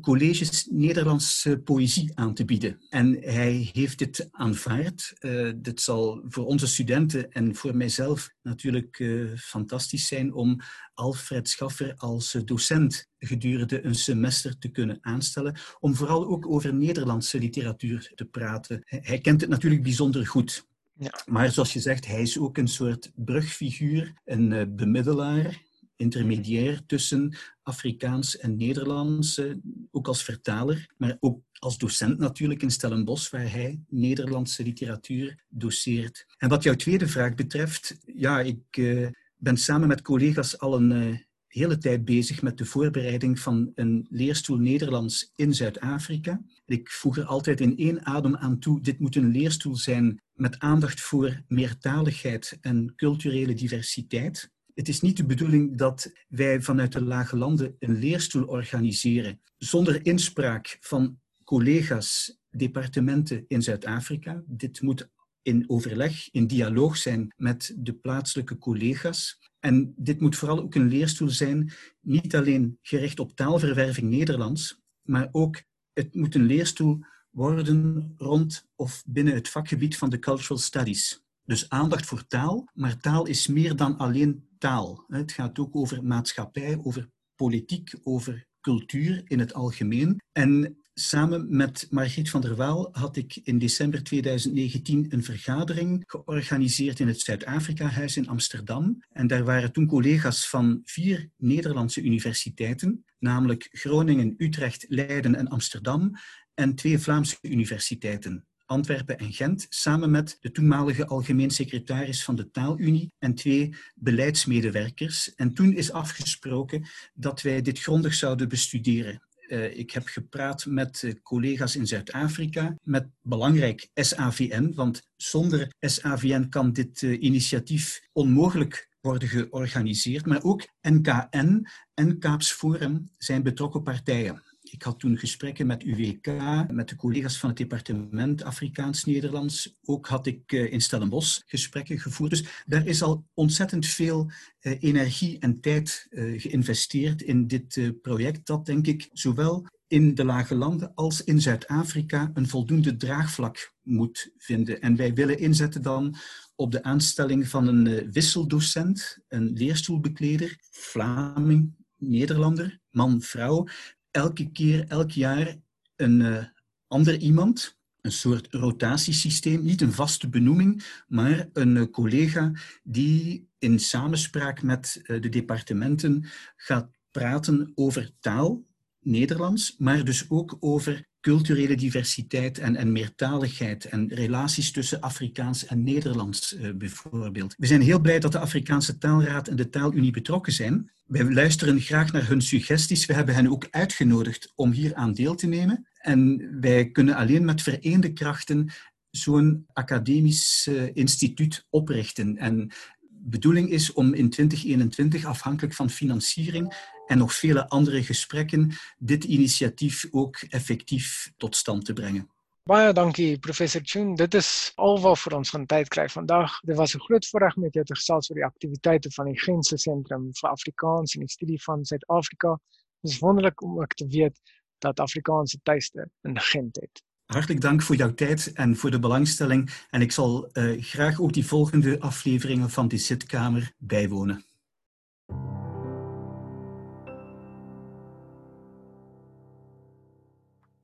colleges Nederlandse poëzie aan te bieden. En hij heeft dit aanvaard. Uh, dit zal voor onze studenten en voor mijzelf natuurlijk fantastisch zijn om Alfred Schaffer als docent gedurende een semester te kunnen aanstellen, om vooral ook over Nederlandse literatuur te praten. Hij kent het natuurlijk bijzonder goed. Ja. Maar zoals je zegt, hij is ook een soort brugfiguur, een uh, bemiddelaar, intermediair tussen Afrikaans en Nederlands, uh, ook als vertaler, maar ook als docent natuurlijk in Stellenbosch, waar hij Nederlandse literatuur doseert. En wat jouw tweede vraag betreft, ja, ik uh, ben samen met collega's al een hele tijd bezig met de voorbereiding van een leerstoel Nederlands in Zuid-Afrika. Ik voeg er altijd in één adem aan toe, dit moet een leerstoel zijn met aandacht voor meertaligheid en culturele diversiteit. Het is niet de bedoeling dat wij vanuit de lage landen een leerstoel organiseren zonder inspraak van collega's, departementen in Zuid-Afrika. Dit moet in overleg, in dialoog zijn met de plaatselijke collega's. En dit moet vooral ook een leerstoel zijn, niet alleen gericht op taalverwerving Nederlands, maar ook het moet een leerstoel worden rond of binnen het vakgebied van de cultural studies. Dus aandacht voor taal, maar taal is meer dan alleen taal. Het gaat ook over maatschappij, over politiek, over cultuur in het algemeen. En Samen met Margriet van der Waal had ik in december 2019 een vergadering georganiseerd in het Zuid-Afrika-huis in Amsterdam. En daar waren toen collega's van vier Nederlandse universiteiten, namelijk Groningen, Utrecht, Leiden en Amsterdam, en twee Vlaamse universiteiten. Antwerpen en Gent, samen met de toenmalige algemeen secretaris van de Taalunie en twee beleidsmedewerkers. En toen is afgesproken dat wij dit grondig zouden bestuderen. Uh, ik heb gepraat met uh, collega's in Zuid-Afrika, met belangrijk SAVN, want zonder SAVN kan dit uh, initiatief onmogelijk worden georganiseerd. Maar ook NKN en Kaaps Forum zijn betrokken partijen. Ik had toen gesprekken met UWK, met de collega's van het departement Afrikaans-Nederlands. Ook had ik in Stellenbosch gesprekken gevoerd. Dus daar is al ontzettend veel energie en tijd geïnvesteerd in dit project, dat denk ik zowel in de lage landen als in Zuid-Afrika een voldoende draagvlak moet vinden. En wij willen inzetten dan op de aanstelling van een wisseldocent, een leerstoelbekleder, Vlaming, Nederlander, man, vrouw, elke keer, elk jaar een uh, ander iemand, een soort rotatiesysteem, niet een vaste benoeming, maar een uh, collega die in samenspraak met uh, de departementen gaat praten over taal, Nederlands, maar dus ook over culturele diversiteit en, en meertaligheid en relaties tussen Afrikaans en Nederlands uh, bijvoorbeeld. We zijn heel blij dat de Afrikaanse Taalraad en de Taalunie betrokken zijn. Wij luisteren graag naar hun suggesties. We hebben hen ook uitgenodigd om hier aan deel te nemen. En wij kunnen alleen met vereende krachten zo'n academisch uh, instituut oprichten. En bedoeling is om in 2021, afhankelijk van financiering en nog vele andere gesprekken, dit initiatief ook effectief tot stand te brengen. Baie dankie professor Chun. Dit is alwaar ons van tyd kry vandag. Dit was 'n groot voorreg met jou te gesels oor die aktiwiteite van die Gentse Sentrum vir Afrikaans en die studie van Suid-Afrika. Dit is wonderlik om ook te weet dat Afrikaanse tuiste in Gent het. Hartelijk dank voor jouw tijd en voor de belangstelling. En ik zal uh, graag ook die volgende afleveringen van die zitkamer bijwonen.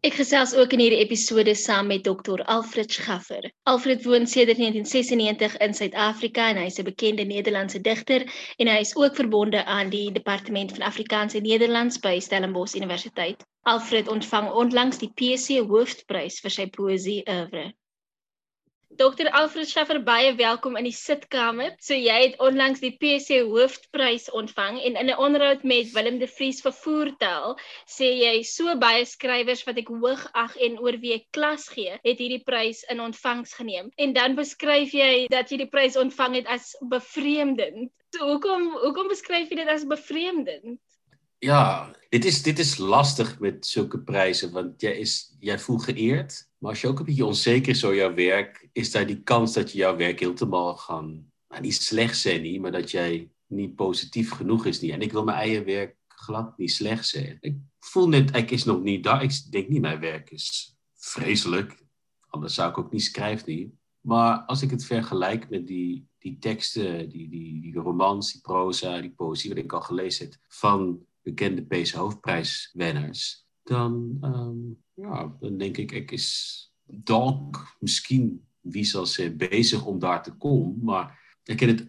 Ek gesels ook in hierdie episode saam met Dr. Alfred Schaffer. Alfred woon sedert 1996 in Suid-Afrika en hy is 'n bekende Nederlandse digter en hy is ook verbonde aan die Departement van Afrikaans en Nederlands by Stellenbosch Universiteit. Alfred ontvang onlangs die PC Hoofprys vir sy poësie oeuvre. Dr Alfred Schaffer baie welkom in die sitkamer. So jy het onlangs die PC Hoofprys ontvang en in 'n onderhoud met Willem de Vries vir Voertaal sê jy so baie skrywers wat ek hoog ag en oor wie ek klas gee, het hierdie prys in ontvangs geneem. En dan beskryf jy dat jy die prys ontvang het as bevreemdend. So hoekom hoekom beskryf jy dit as bevreemdend? Ja, dit is dit is lastig met sulke pryse want jy is jy voel geëerd, maar as jy ook 'n bietjie onseker is oor jou werk, is daar die kans dat jy jou werk heeltemal gaan nou nie sleg sê nie, maar dat jy nie positief genoeg is nie. En ek wil my eie werk glad nie sleg sê. Ek voel net ek is nog nie daar. Ek dink nie my werk is vreeslik. Anders sou ek ook nie skryf nie. Maar as ek dit vergelyk met die die tekste, die die die romans, die prosa, die poësie wat ek al gelees het van bekende PC hoofpryswenners, dan ehm ja, dan denk ik ek is dalk miskien wie sal sê besig om daar te kom, maar ek het dit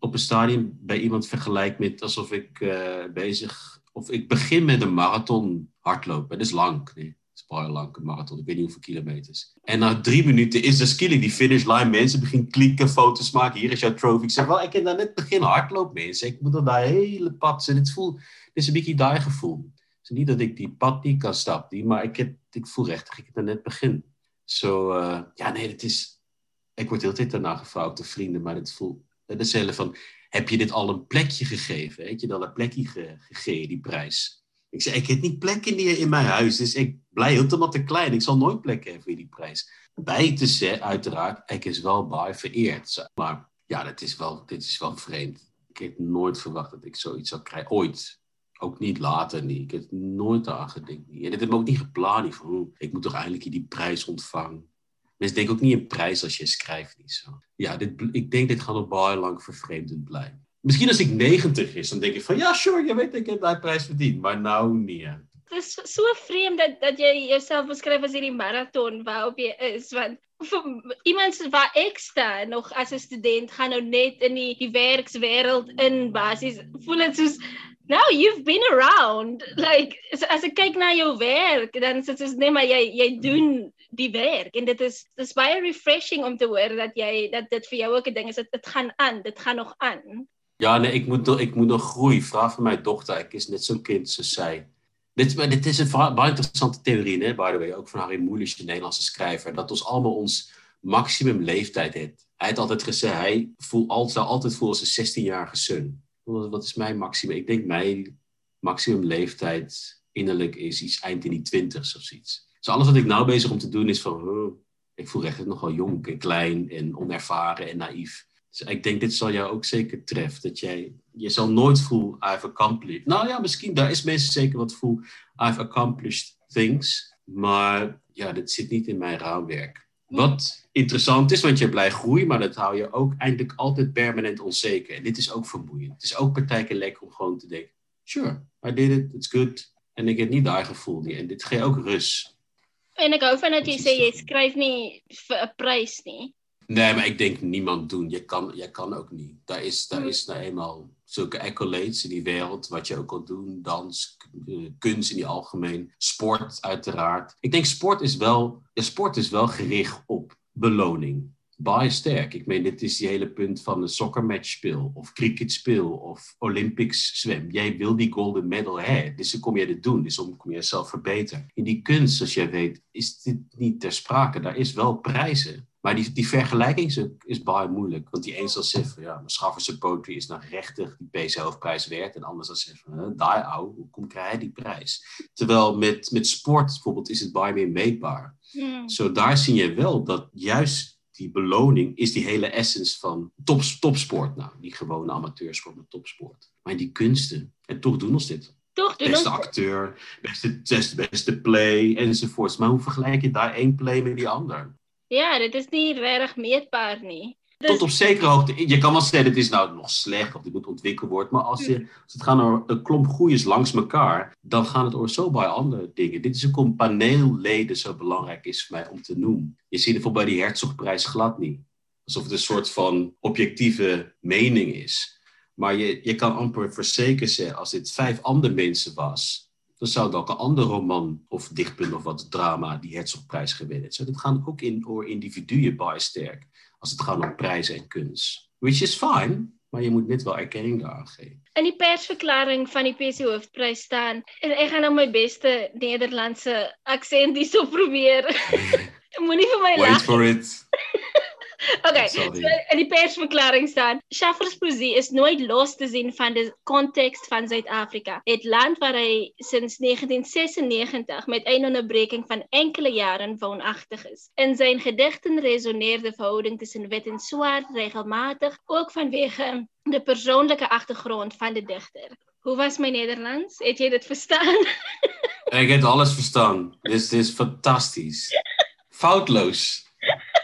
op 'n stadium by iemand vergelyk met asof ek uh, besig of ek begin met 'n marathon hardloop. Dit is lank, nee. Is baie lank 'n marathon. Ek weet nie hoeveel kilometers. En na 3 minute is dit skielik die finish line. Mense begin klikke, foto's maak. Hier is jou trofee. Ek sê, "Wel, ek het dan net begin hardloop, mense. Ek moet dan daai hele pad sien. Dit voel dis 'n bietjie daai gevoel. So nie dat ek die pad nie kan stap nie, maar ek het ek voel regtig ek het net begin. So uh ja nee, dit is ek word heeltyd daarna gevra te vriende, maar dit voel dit is van heb jy dit al 'n plekje gegee? Het jy dan 'n plekkie ge, gegee die prys? Ek sê ek het nie plekke nie in my huis, dis ek bly heeltemal te klein. Ek sal nooit plek hê vir die prys. By te sê uiteraard ek is wel baie vereerd, maar ja, dit is wel dit is wel vreemd. Ek het nooit verwag dat ek so iets sou kry ooit ook niet later nie. Ek het nooit gedink nie. En dit het ook nie geplan nie van hoe ek moet tog eintlik hierdie prys ontvang. Mens dink ook nie 'n prys as jy skryf nie so. Ja, dit ek dink dit gaan nog baie lank vervreemdend bly. Miskien as ek 90 is, dan dink ek van ja, sure, jy weet ek het daai prys verdien, maar nou nee. Dit is so vreemd dat dat jy jouself beskryf as hierdie maraton waarop jy is want iemand waar ek staan nog as 'n student gaan nou net in die die werkswêreld in basies voel dit soos Now you've been around. Like as ek kyk na jou werk, dan is dit soos nee maar jy jy doen die werk en dit is dis baie refreshing om te hoor dat jy dat dit vir jou ook 'n ding is. Dit gaan aan, dit gaan nog aan. Ja, nee, ek moet ek moet nog groei. Vra vir my dogter, ek is net so kind so sy. Dit, maar dit is een interessante theorie, hè, by the way, ook van Harry Mulisch, de Nederlandse schrijver, dat ons allemaal ons maximum leeftijd heeft. Hij heeft altijd gezegd, hij voelt altijd, altijd voelen als een 16-jarige zoon. Wat, is mijn maximum? Ik denk mijn maximum leeftijd innerlijk is iets eind in die twintig's of zoiets. Dus alles wat ik nou bezig om te doen is van, ik voel echt nogal jong en klein en onervaren en naïef. Dus ik denk, dit zal jou ook zeker treffen. Dat jij, je zal nooit voelen, I've accomplished. Nou ja, misschien, daar is mensen zeker wat voel, I've accomplished things. Maar ja, dit zit niet in mijn raamwerk. Wat interessant is, want je blijft groeien, maar dat hou je ook eindelijk altijd permanent onzeker. En dit is ook vermoeiend. Het is ook partijken lekker om gewoon te denken, sure, I did it, it's good. En ik heb niet daar gevoel nie. En dit geeft ook rust. En ek hou van dat jy sê jy skryf nie vir 'n prys nie. Nee, maar ik denk niemand doen. Je kan, je kan ook niet. Daar is, daar is nou eenmaal zulke accolades in die wereld, wat je ook al doen, dans, eh, kunst in die algemeen, sport uiteraard. Ik denk sport is wel, sport is wel gericht op beloning. Baie sterk. Ik meen, dit is die hele punt van een soccermatch speel, of cricket speel, of Olympics zwem. Jij wil die golden medal hebben, dus dan kom je dit doen, dus dan kom je jezelf verbeteren. In die kunst, zoals jij weet, is dit niet ter sprake. Daar is wel prijzen. Maar die, die vergelijking is, is baie moeilijk. Want die een zal zeggen ja, mijn Schafferse poetry is nou rechtig die PC hoofdprijs waard. En de ander zal zeggen van, "Huh, die ouwe, hoe kom krijg je die prijs? Terwijl met, met sport bijvoorbeeld is het baie meer meetbaar. Hmm. Zo daar zie je wel dat juist die beloning is die hele essence van top, topsport. Nou, die gewone amateursport met topsport. Maar in die kunsten, en toch doen ons dit. Toch doen Beste ons acteur, beste, beste, beste play enzovoorts. Maar hoe vergelijk je daar één play met die ander? Ja, dit is nie regtig meetbaar nie. Tot op zekere hoogte. Je kan wel zeggen, het is nou nog slecht of dit moet ontwikkeld worden. Maar als, je, als het gaat over een klomp goeies langs elkaar, dan gaat het over zo bij andere dingen. Dit is ook om paneelleden zo belangrijk is voor mij om te noemen. Je ziet bijvoorbeeld bij die Herzogprijs glad niet. Alsof het een soort van objectieve mening is. Maar je, je kan amper verzekerd zijn, als dit vijf andere mensen was, dan zou ook een ander roman of dichtpunt of wat drama die Herzogprijs gewinnen. Zo, dat gaan ook in over individuen bij sterk. Als het gaat om prijzen en kunst. Which is fine, maar je moet net wel erkenning daaraan geven. In die persverklaring van die PC hoofprys staan en ek gaan nou my beste Nederlandse aksent hierso probeer. <laughs> Moenie vir my Wait lag. for it. Okay, so in die persverklaring staan, Schaffers is nooit los te sien van die konteks van Suid-Afrika. Het land waar hy sinds 1996 met een onderbreking van enkele jaren woonagtig is. In zijn gedichten resoneert de verhouding tussen wit en zwart regelmatig, ook vanwege de persoonlijke achtergrond van de dichter. Hoe was mijn Nederlands? Het jy dit verstaan? <laughs> Ik heb alles verstaan. Dit is fantastisch. Foutloos.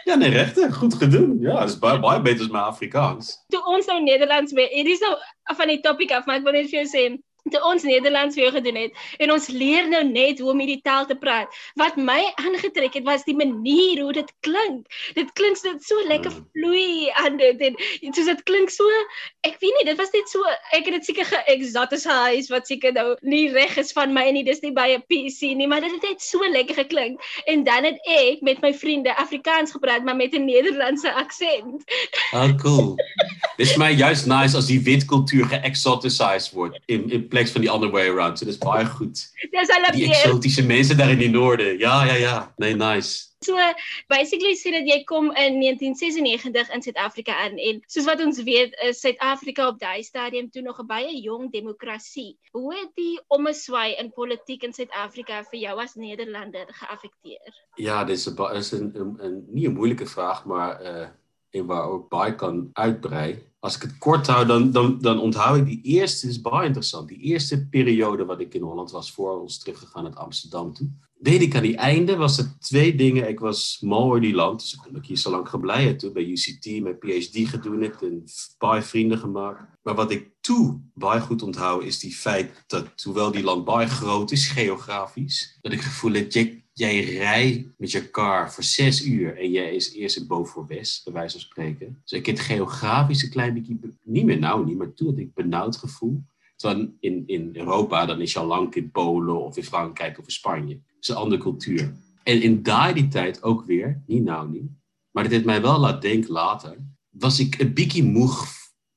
<laughs> Ja, nee, rechter. Goed gedaan. Ja, dat is baie, beter dan Afrikaans. toe ons nou Nederlands weer, hier is nou van die topic af, maar ek wil net vir toe ons Nederlands weer gedoen het en ons leer nou net hoe om hierdie taal te praat. Wat my aangetrek het was die manier hoe dit klink. Dit klink dit so lekker vloei aan dit en soos dit klink so ek weet nie, dit was net so ek het dit seker ge-exoticize wat seker nou nie reg is van my nie, dis nie by 'n PC nie, maar dit het net so lekker geklink. En dan het ek met my vriende Afrikaans gepraat, maar met 'n Nederlandse aksent. Ah, cool. Dit is mij juist nice als die witcultuur geëxoticized wordt. In, in plaats van die other way around. So, dat is baie goed. Dis al Die exotische mensen daar in die noorden. Ja, ja, ja. Nee, nice. So basically sê dat jy kom in 1996 in Suid-Afrika aan en soos wat ons weet is Suid-Afrika op daai stadium toe nog 'n baie jong demokrasie. Hoe het die ommeswaai in politiek in Suid-Afrika vir jou as Nederlander geaffekteer? Ja, dit is, een, ba- is een- niet een moeilijke vraag, maar eh een waar ook bij kan uitbreiden. Als ik het kort hou, dan, dan, dan onthoud ik die eerste, is baie interessant, die eerste periode wat ik in Holland was, voor ons teruggegaan naar Amsterdam toe. Weet ik aan die einde was er twee dingen. Ik was mal oor die land, dus ik kon ik hier zo lang gebleven toen bij UCT, mijn PhD gedaan heb en baie vrienden gemaakt. Maar wat ik toen baie goed onthoud, is die feit dat, hoewel die land baie groot is, geografisch, dat ik het gevoel heb, jij, rijdt met je car voor zes uur en jij is eerst in Boven voor West, bij wijze van spreken. Dus ik heb het geografisch een klein beetje, be- niet meer nou niet, maar toen had ik benauwd gevoel. Terwijl in, in Europa, dan is je al lang in Polen of in Frankrijk of in Spanje. Het is een andere cultuur. En in die tijd ook weer, niet nou niet, maar dat heeft mij wel laten denken later, was ik een beetje moe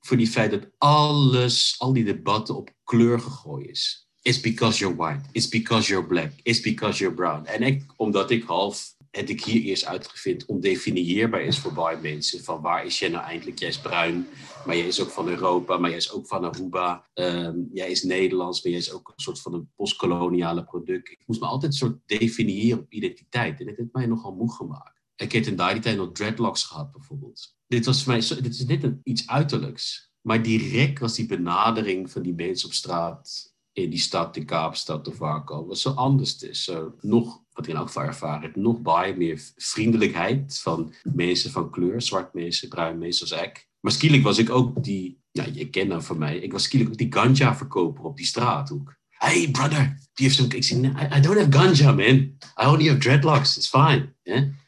voor die feit dat alles, al die debatten op kleur gegooid is. It's because you're white. It's because you're black. It's because you're brown. En ik, omdat ik half het ik hier eerst uitgevind ondefinieerbaar is voor baie mensen. Van waar is jij nou eindelijk? Jij is bruin, maar jij is ook van Europa, maar jij is ook van Aruba. Ehm, jij is Nederlands, maar jij is ook een soort van een postkoloniale product. Ik moest me altijd een soort definiëren op identiteit. En dat heeft mij nogal moe gemaakt. Ik heb in die tijd nog dreadlocks gehad bijvoorbeeld. Dit was voor mij, dit is net een, iets uiterlijks. Maar direct was die benadering van die mensen op straat in die stad, in Kaapstad of waar al, wat zo anders is. Nog, wat ik in elk geval ervaren heb, nog baie meer vriendelijkheid van mensen van kleur, zwart mensen, bruin mensen als ik. Maar skielik was ik ook die, ja, je kent dat van mij, ik was skielik ook die ganja-verkoper op die straathoek. Hey brother, die heeft zo'n, ik I, don't have ganja man, I only have dreadlocks, it's fine.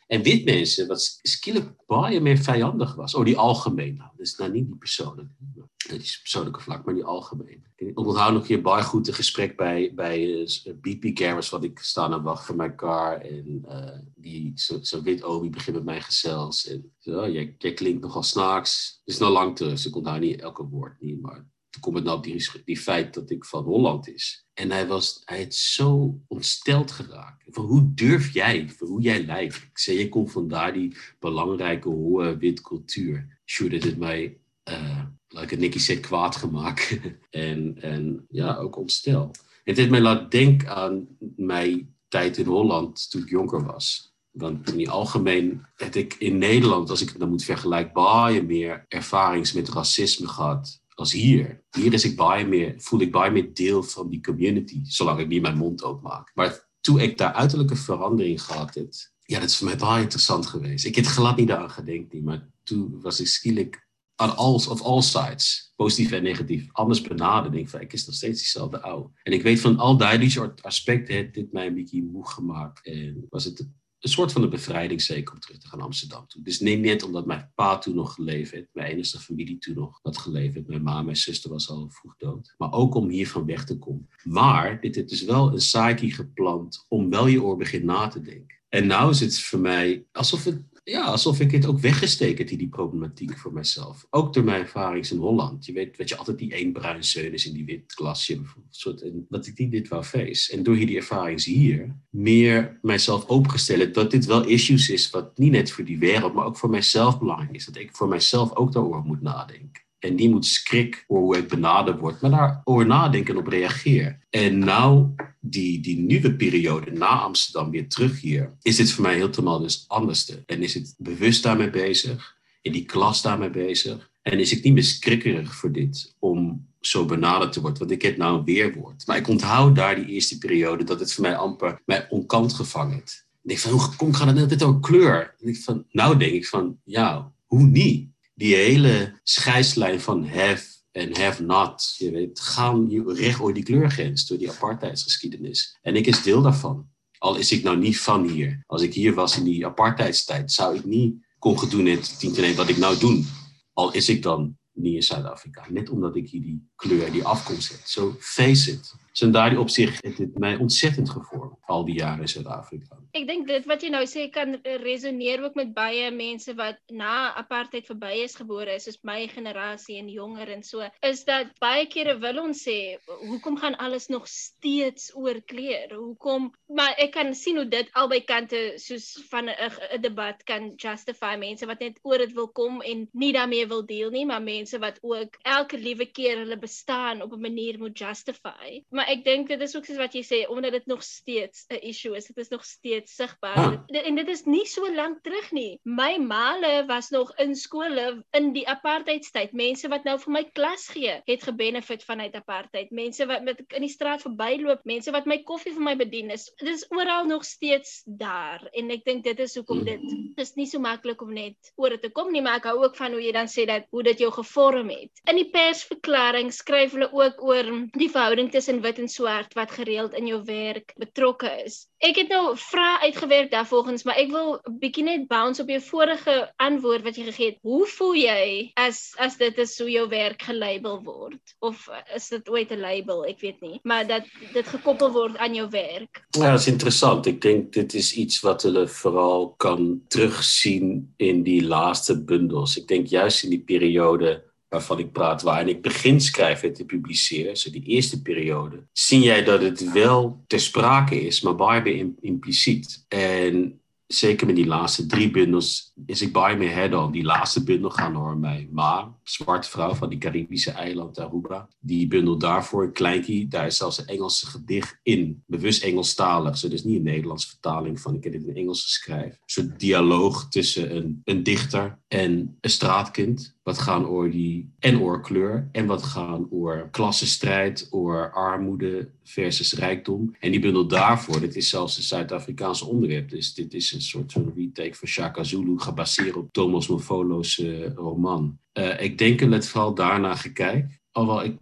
En wit mensen, wat skielik baie meer vijandig was. Oh, die algemeen. Is nou niet die persoonlijke. Dat is persoonlijke vlak, maar die algemeen. Ik onthoud nog hier baie goed een gesprek bij, bij uh, BP Garris, wat ik sta en wacht voor mijn car. En uh, die, zo, zo wit omi begint met mij gezels. En zo, jij, klinkt nogal snaaks. Het is nou lang terug, dus ik onthoud niet elke woord niet, maar toen komt het nou op die, die feit dat ik van Holland is. En hij, was, hij had zo ontsteld geraakt. Van hoe durf jij, van hoe jij lijkt. Ik zei, je komt vandaar die belangrijke hoge wit cultuur. Sure, het mij, uh, like Nicky zegt, kwaad gemaakt. <laughs> en, en ja, ook ontstel. Het heeft mij laten denken aan mijn tijd in Holland toen ik jonger was. Want in het algemeen heb ik in Nederland, als ik het dan moet vergelijken, baie meer ervarings met racisme gehad als hier. Hier is ik baie meer, voel ik baie meer deel van die community, zolang ik niet mijn mond openmaak. Maar toen ik daar uiterlijke verandering gehad heb, ja, dat is voor mij baie interessant geweest. Ik heb glad niet aan gedenkt, maar toen was ik skielik aan all, of all sides, positief en negatief, anders benaderd. Denk van, ik is nog steeds diezelfde oude. En ik weet van al die aspecten heeft dit mij een beetje moe gemaakt. En was het een soort van een bevrijding zeker om terug te gaan naar Amsterdam toe. Dus niet net omdat mijn pa toen nog geleefd heeft, mijn enige familie toen nog had geleefd heeft. Mijn ma, mijn zuster was al vroeg dood. Maar ook om hiervan weg te komen. Maar dit heeft dus wel een psyche geplant om wel je oor begint na te denken. En nou is het voor mij alsof het ja, alsof ik het ook weggesteken die, die problematiek voor mezelf. Ook door mijn ervarings in Holland. Je weet, weet je, altijd die één bruin is in die wit klasje. Soort, en dat ik niet dit wou face. En door hier die ervarings hier, meer mijzelf opengesteld dat dit wel issues is wat niet net voor die wereld, maar ook voor mijzelf belangrijk is. Dat ik voor mijzelf ook daarover moet nadenken. En die moet schrik voor hoe ik benaderd word, maar daarover nadenken en op reageer. En nou, die, die nieuwe periode na Amsterdam weer terug hier, is dit voor mij helemaal dus anders. En is het bewust daarmee bezig, in die klas daarmee bezig. En is ik niet meer skrikkerig voor dit om zo benaderd te worden, want ik heb nou een weerwoord. Maar ik onthoud daar die eerste periode dat het voor mij amper mij onkant gevangen heeft. En ik van, hoe kom, gaat het net over kleur? En ik van, nou denk ik van, ja, hoe niet? Die hele scheidslijn van have en have not, je weet, gaan recht over die kleurgrens, door die apartheidsgeschiedenis. En ik is deel daarvan. Al is ik nou niet van hier. Als ik hier was in die apartheidstijd, zou ik niet kon doen het tien wat ik nou doe. Al is ik dan niet in Zuid-Afrika. Net omdat ik hier die kleur, die afkomst heb. Zo face it. Dus in daardie opzicht heeft het mij ontzettend gevormd, al die jaren in Zuid-Afrika. Ek dink dit wat jy nou sê kan resoneer ook met baie mense wat na apartheid verby is gebore is, soos my generasie en jonger en so, is dat baie kere wil ons sê, hoekom gaan alles nog steeds oor kleur? Hoekom? Maar ek kan sien hoe dit albei kante soos van 'n debat kan justify mense wat net oor dit wil kom en nie daarmee wil deel nie, maar mense wat ook elke liewe keer hulle bestaan op 'n manier moet justify. Maar ek dink dit is ook soos wat jy sê omdat dit nog steeds 'n issue is. Dit is nog steeds sigbaar. Ah. En dit is nie so lank terug nie. My maale was nog in skole in die apartheidstyd. Mense wat nou vir my klas gee, het gebenefit vanuit apartheid. Mense wat met in die straat verbyloop, mense wat my koffie vir my bedien is. Dit is oral nog steeds daar. En ek dink dit is hoekom dit is nie so maklik om net oor dit te kom nie, maar ek hou ook van hoe jy dan sê dat hoe dit jou gevorm het. In die persverklaring skryf hulle ook oor die verhouding tussen wit en swart wat gereeld in jou werk betrokke is. Ek het nou vrae uitgewerk daarvolgens, maar ek wil 'n bietjie net bounce op jou vorige antwoord wat jy gegee het. Hoe voel jy as as dit is hoe jou werk gelabel word of is dit ooit 'n label? Ek weet nie, maar dat dit gekoppel word aan jou werk. Ja, is interessant. Ek dink dit is iets wat hulle veral kan terugsien in die laaste bundels. Ek dink juist in die periode waarvan ik praat, waarin ik begin schrijven te publiceren, zo die eerste periode, zie jij dat het wel ter sprake is, maar baie impliciet. En zeker met die laatste drie bundels is ik bij me head. Die laatste bundel gaan door mij Ma, zwarte vrouw van die Caribische eiland Aruba. Die bundel daarvoor, Kleinkie, daar is zelfs een Engelse gedicht in. Bewust Engelstalig, dus niet een Nederlandse vertaling van ik heb dit in Engels geschreven. Een dialoog tussen een, een dichter en een straatkind. Wat gaan over die en over kleur en wat gaan over klassenstrijd, over armoede versus rijkdom. En die bundel daarvoor, dit is zelfs een Zuid-Afrikaans onderwerp. Dus dit is een soort van retake van Shaka Zulu, gebaseerd op Thomas Mofolo's uh, roman. Uh, ik denk dat vooral daarna gekijk. Alhoewel, ik,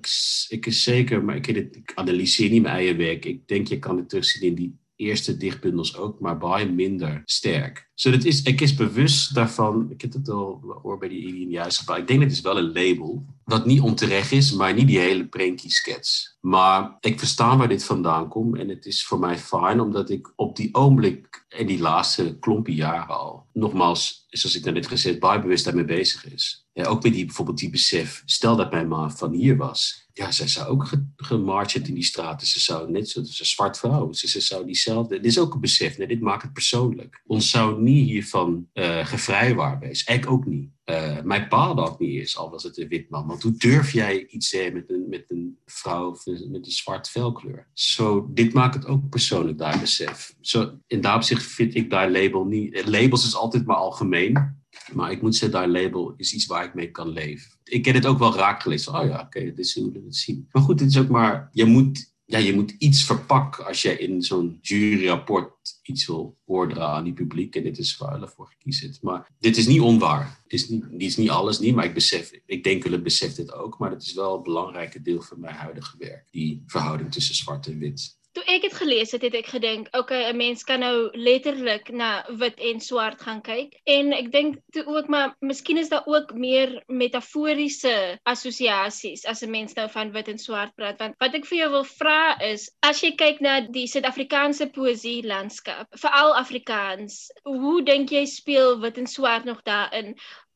ik is zeker, maar ik, ik analyseer niet mijn eigen werk. Ik denk, je kan het terugzien in die eerste dichtbundels ook, maar bij minder sterk. Dat is, ik is bewust daarvan, ik heb het al hoor bij die Alien juist ik denk dat het is wel een label, wat niet onterecht is, maar niet die hele pranky sketch. Maar ik verstaan waar dit vandaan komt en het is voor mij fijn, omdat ik op die ogenblik en die laatste klompje jaren al, nogmaals, zoals ik net gezegd, bijbewust daarmee bezig is. Ja, ook met die, bijvoorbeeld die besef, stel dat mijn ma van hier was, ja, zij zou ook gemarched in die straten. Ze zou net zo, een zwart vrouw. Ze, zou diezelfde. Dit is ook een besef. Nee, dit maakt het persoonlijk. Ons zou niet hiervan uh, gevrijwaard wezen. Ik ook niet. Uh, mijn pa dat niet is, al was het een wit man. Want hoe durf jij iets te met een, met een vrouw met een zwart velkleur? Zo, dit maakt het ook persoonlijk, daar besef. Zo, in dat opzicht vind ik daar label niet. Labels is altijd maar algemeen. Maar ik moet zeggen, daar label is iets waar ik mee kan leven. Ik heb het ook wel raak gelezen. Oh ja, oké, dit is hoe we het zien. Maar goed, dit is ook maar, je moet, ja, je moet iets verpakken als je in zo'n juryrapport iets wil voordragen aan die publiek. En dit is waar voor gekies Maar dit is niet onwaar. Het is niet, dit is niet alles niet, maar ik besef, ik denk ik besef dit ook. Maar het is wel een belangrijk deel van mijn huidige werk. Die verhouding tussen zwart en wit. Toe ek het gelees het, het ek gedink, okay, 'n mens kan nou letterlik na wit en swart gaan kyk. En ek dink toe ook maar miskien is daar ook meer metaforiese assosiasies as 'n mens nou van wit en swart praat. Want wat ek vir jou wil vra is, as jy kyk na die Suid-Afrikaanse poësie landskap, veral Afrikaans, hoe dink jy speel wit en swart nog daarin?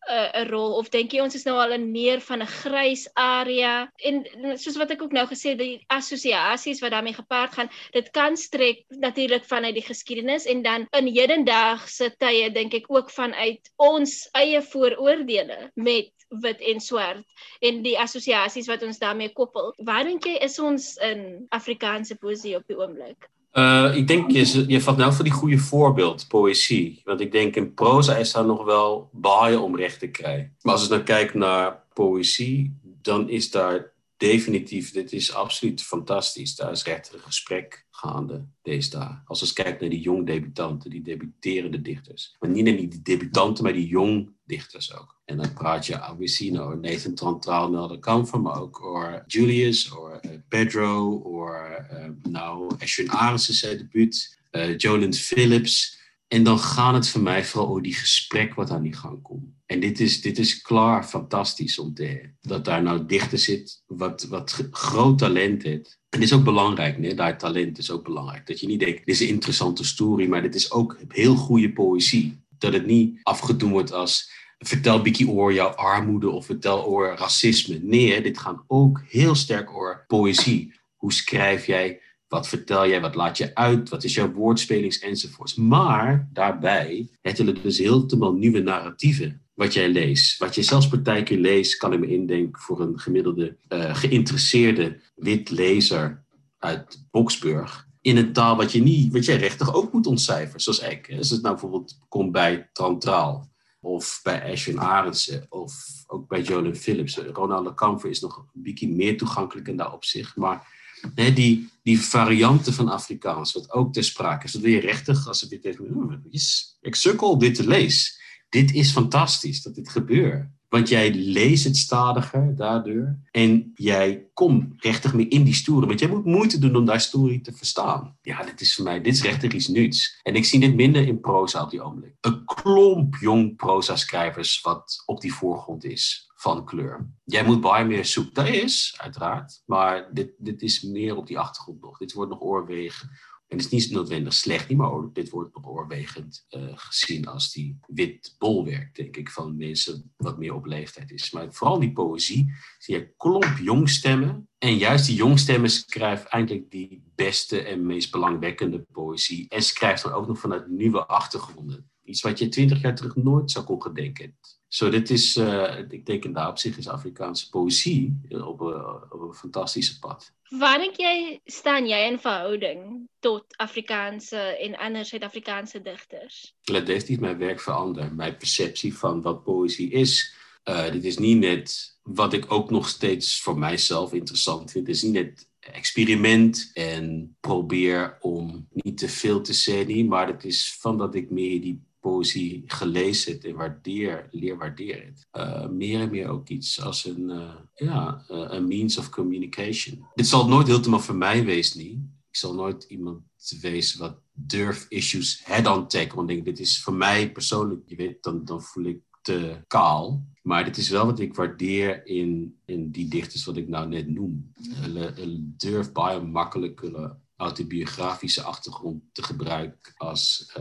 'n rol of dink jy ons is nou al in meer van 'n grys area en soos wat ek ook nou gesê die assosiasies wat daarmee gepaard gaan dit kan strek natuurlik vanuit die geskiedenis en dan in hedendaagse tye dink ek ook vanuit ons eie vooroordeele met wit en swart en die assosiasies wat ons daarmee koppel. Waar dink jy is ons in Afrikaanse poesie op die oomblik? Uh, ik denk, je, je vat nou voor die goede voorbeeld, poëzie. Want ik denk in proza is daar nog wel baaien om recht te krijgen. Maar als ik nou kijk naar poëzie, dan is daar definitief, dit is absoluut fantastisch. Daar is recht een gesprek gaande deze dagen. Als we kijken naar die jong debutanten, die debuterende dichters. Maar niet alleen die debutanten, maar die jong dichters ook. En dan praat je Avicino, Nathan Trantraal, Nelda Kamfer, maar ook over Julius, over uh, Pedro, over uh, nou, Ashwin zijn debuut, uh, Phillips. En dan gaat het voor mij vooral over die gesprek wat aan die gang komt. En dit is, dit is klaar fantastisch om te dat daar nou dichter zit wat, wat groot talent heeft. En dit is ook belangrijk, nee? daar talent is ook belangrijk. Dat je niet denkt, dit is een interessante story, maar dit is ook heel goede poëzie. Dat het niet afgedoen wordt als vertel Bikkie oor jouw armoede of vertel oor racisme. Nee, dit gaat ook heel sterk over poëzie. Hoe schrijf jij? Wat vertel jij? Wat laat je uit? Wat is jouw woordspelings enzovoorts. Maar daarbij het dus helemaal nieuwe narratieven wat jij leest. Wat je zelfs partijkeer leest, kan ik me indenken voor een gemiddelde uh, geïnteresseerde wit lezer uit Boksburg. In een taal wat, je niet, wat jij rechtig ook moet ontcijferen, zoals ik. Als het nou bijvoorbeeld komt bij Trantraal of bij Ashwin Arendsen of ook bij Jolyn Phillips. Ronald Kamfer is nog een beetje meer toegankelijk in dat opzicht. Maar die, die varianten van Afrikaans, wat ook ter sprake is, dat je rechtig als het dit heeft. Ik sukkel dit te lezen dit is fantastisch dat dit gebeurt. Want jij leest het stadiger daardoor. En jij komt rechtig meer in die story. Want jij moet moeite doen om daar story te verstaan. Ja, dit is voor mij, dit is rechtig iets nuts. En ik zie dit minder in proza op die ogenblik. Een klomp jong proza-schrijvers wat op die voorgrond is van kleur. Jij moet bij meer zoeken. Dat is, uiteraard. Maar dit, dit is meer op die achtergrond nog. Dit wordt nog oorwegen En het is niet noodwendig slecht, niet, maar dit wordt nog overwegend uh, gezien als die wit bolwerk, denk ik, van mensen wat meer op leeftijd is. Maar vooral die poëzie, zie je klomp jongstemmen. En juist die jongstemmen schrijft eigenlijk die beste en meest belangwekkende poëzie. En schrijft dan ook nog vanuit nieuwe achtergronden. Iets wat je twintig jaar terug nooit zou kunnen denken. Zo, dit is, uh, ik denk in daar op zich is Afrikaanse poëzie op, uh, op een fantastische pad. Waar denk jy staan jy in verhouding tot Afrikaanse en ander Suid-Afrikaanse digters? Dit heeft niet mijn werk veranderd. Mijn perceptie van wat poëzie is. Uh, dit is niet net wat ik ook nog steeds voor mijzelf interessant vind. Het is niet net experiment en probeer om niet te veel te zeggen, maar het is van dat ik meer die poëzie gelezen het en waardeer, leer waarderen. Uh, meer en meer ook iets als een, uh, ja, uh, een means of communication. Dit zal nooit helemaal voor mij wezen, niet. Ik zal nooit iemand wezen wat durf issues head-on take. Want denk, dit is voor mij persoonlijk, je weet, dan, dan voel ik te kaal. Maar dit is wel wat ik waardeer in, in die dichters wat ik nou net noem. Hulle, durf baie makkelijk hulle autobiografische achtergrond te gebruiken als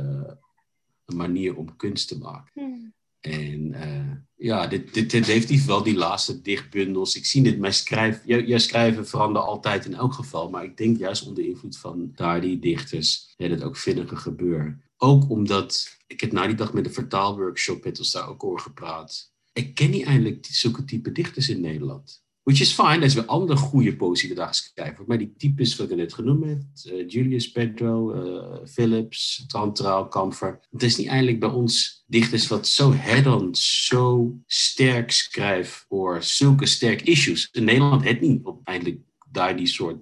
een manier om kunst te maken. Hmm. En uh, ja, dit, dit, dit, heeft wel die laatste dichtbundels. Ik zie dit, mijn schrijf, jij schrijven verandert altijd in elk geval. Maar ik denk juist onder invloed van daar die dichters, dat het ook vinniger gebeurt. Ook omdat ik het na die dag met de vertaalworkshop heb ons daar ook over gepraat. Ik ken niet eigenlijk zulke type dichters in Nederland. Which is fine, dat is weer andere goede wordt. Maar die types wat ik net genoemd heb, uh, Julius Pedro, uh, Phillips, Tantraal, Kamfer. Het is niet eigenlijk bij ons dichters wat zo head-on, zo sterk schrijft voor zulke sterk issues. In Nederland het niet op eindelijk daar die soort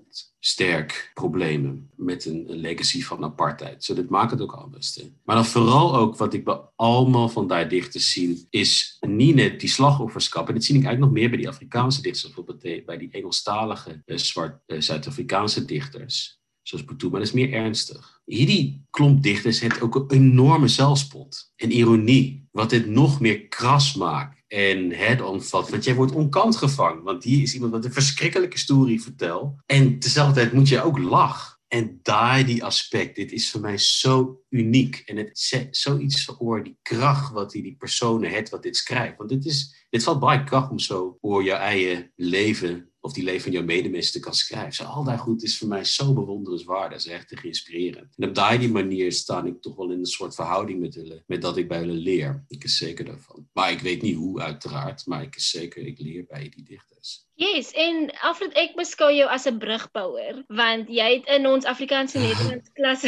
sterk problemen met een, legacy van apartheid. Zo, dit maakt het ook anders. Maar dan vooral ook wat ik bij allemaal van daar dichters zie, is niet net die slachtofferschap. En dat zie ik eigenlijk nog meer bij die Afrikaanse dichters, bijvoorbeeld bij die Engelstalige uh, zwart uh, Zuid-Afrikaanse dichters. Zoals Boutou, maar dat is meer ernstig. Hierdie klomp dichters heeft ook een enorme zelfspot en ironie, wat dit nog meer kras maakt en head-on vat. Want jij wordt onkant gevangen. Want hier is iemand wat een verschrikkelijke story vertelt. En tezelfde tijd moet je ook lachen. En daar die aspect, dit is voor mij zo uniek. En het zet zoiets voor die kracht wat die, die personen heeft, wat dit schrijft. Want dit, is, dit valt bij kracht om zo voor je eigen leven of die leven van jouw medemensen te kan schrijven. Al dat goed is voor mij zo bewonderenswaardig. Dat is echt te inspirerend. En op die manier sta ik toch wel in een soort verhouding met, hulle, met dat ik bij hulle leer. Ik is zeker daarvan. Maar ik weet niet hoe uiteraard, maar ik is zeker, ik leer bij die dichters. Yes, en Alfred, ek beskou jou as 'n brugbouer, want jy het in ons Afrikaanse Nederlands <sighs> klas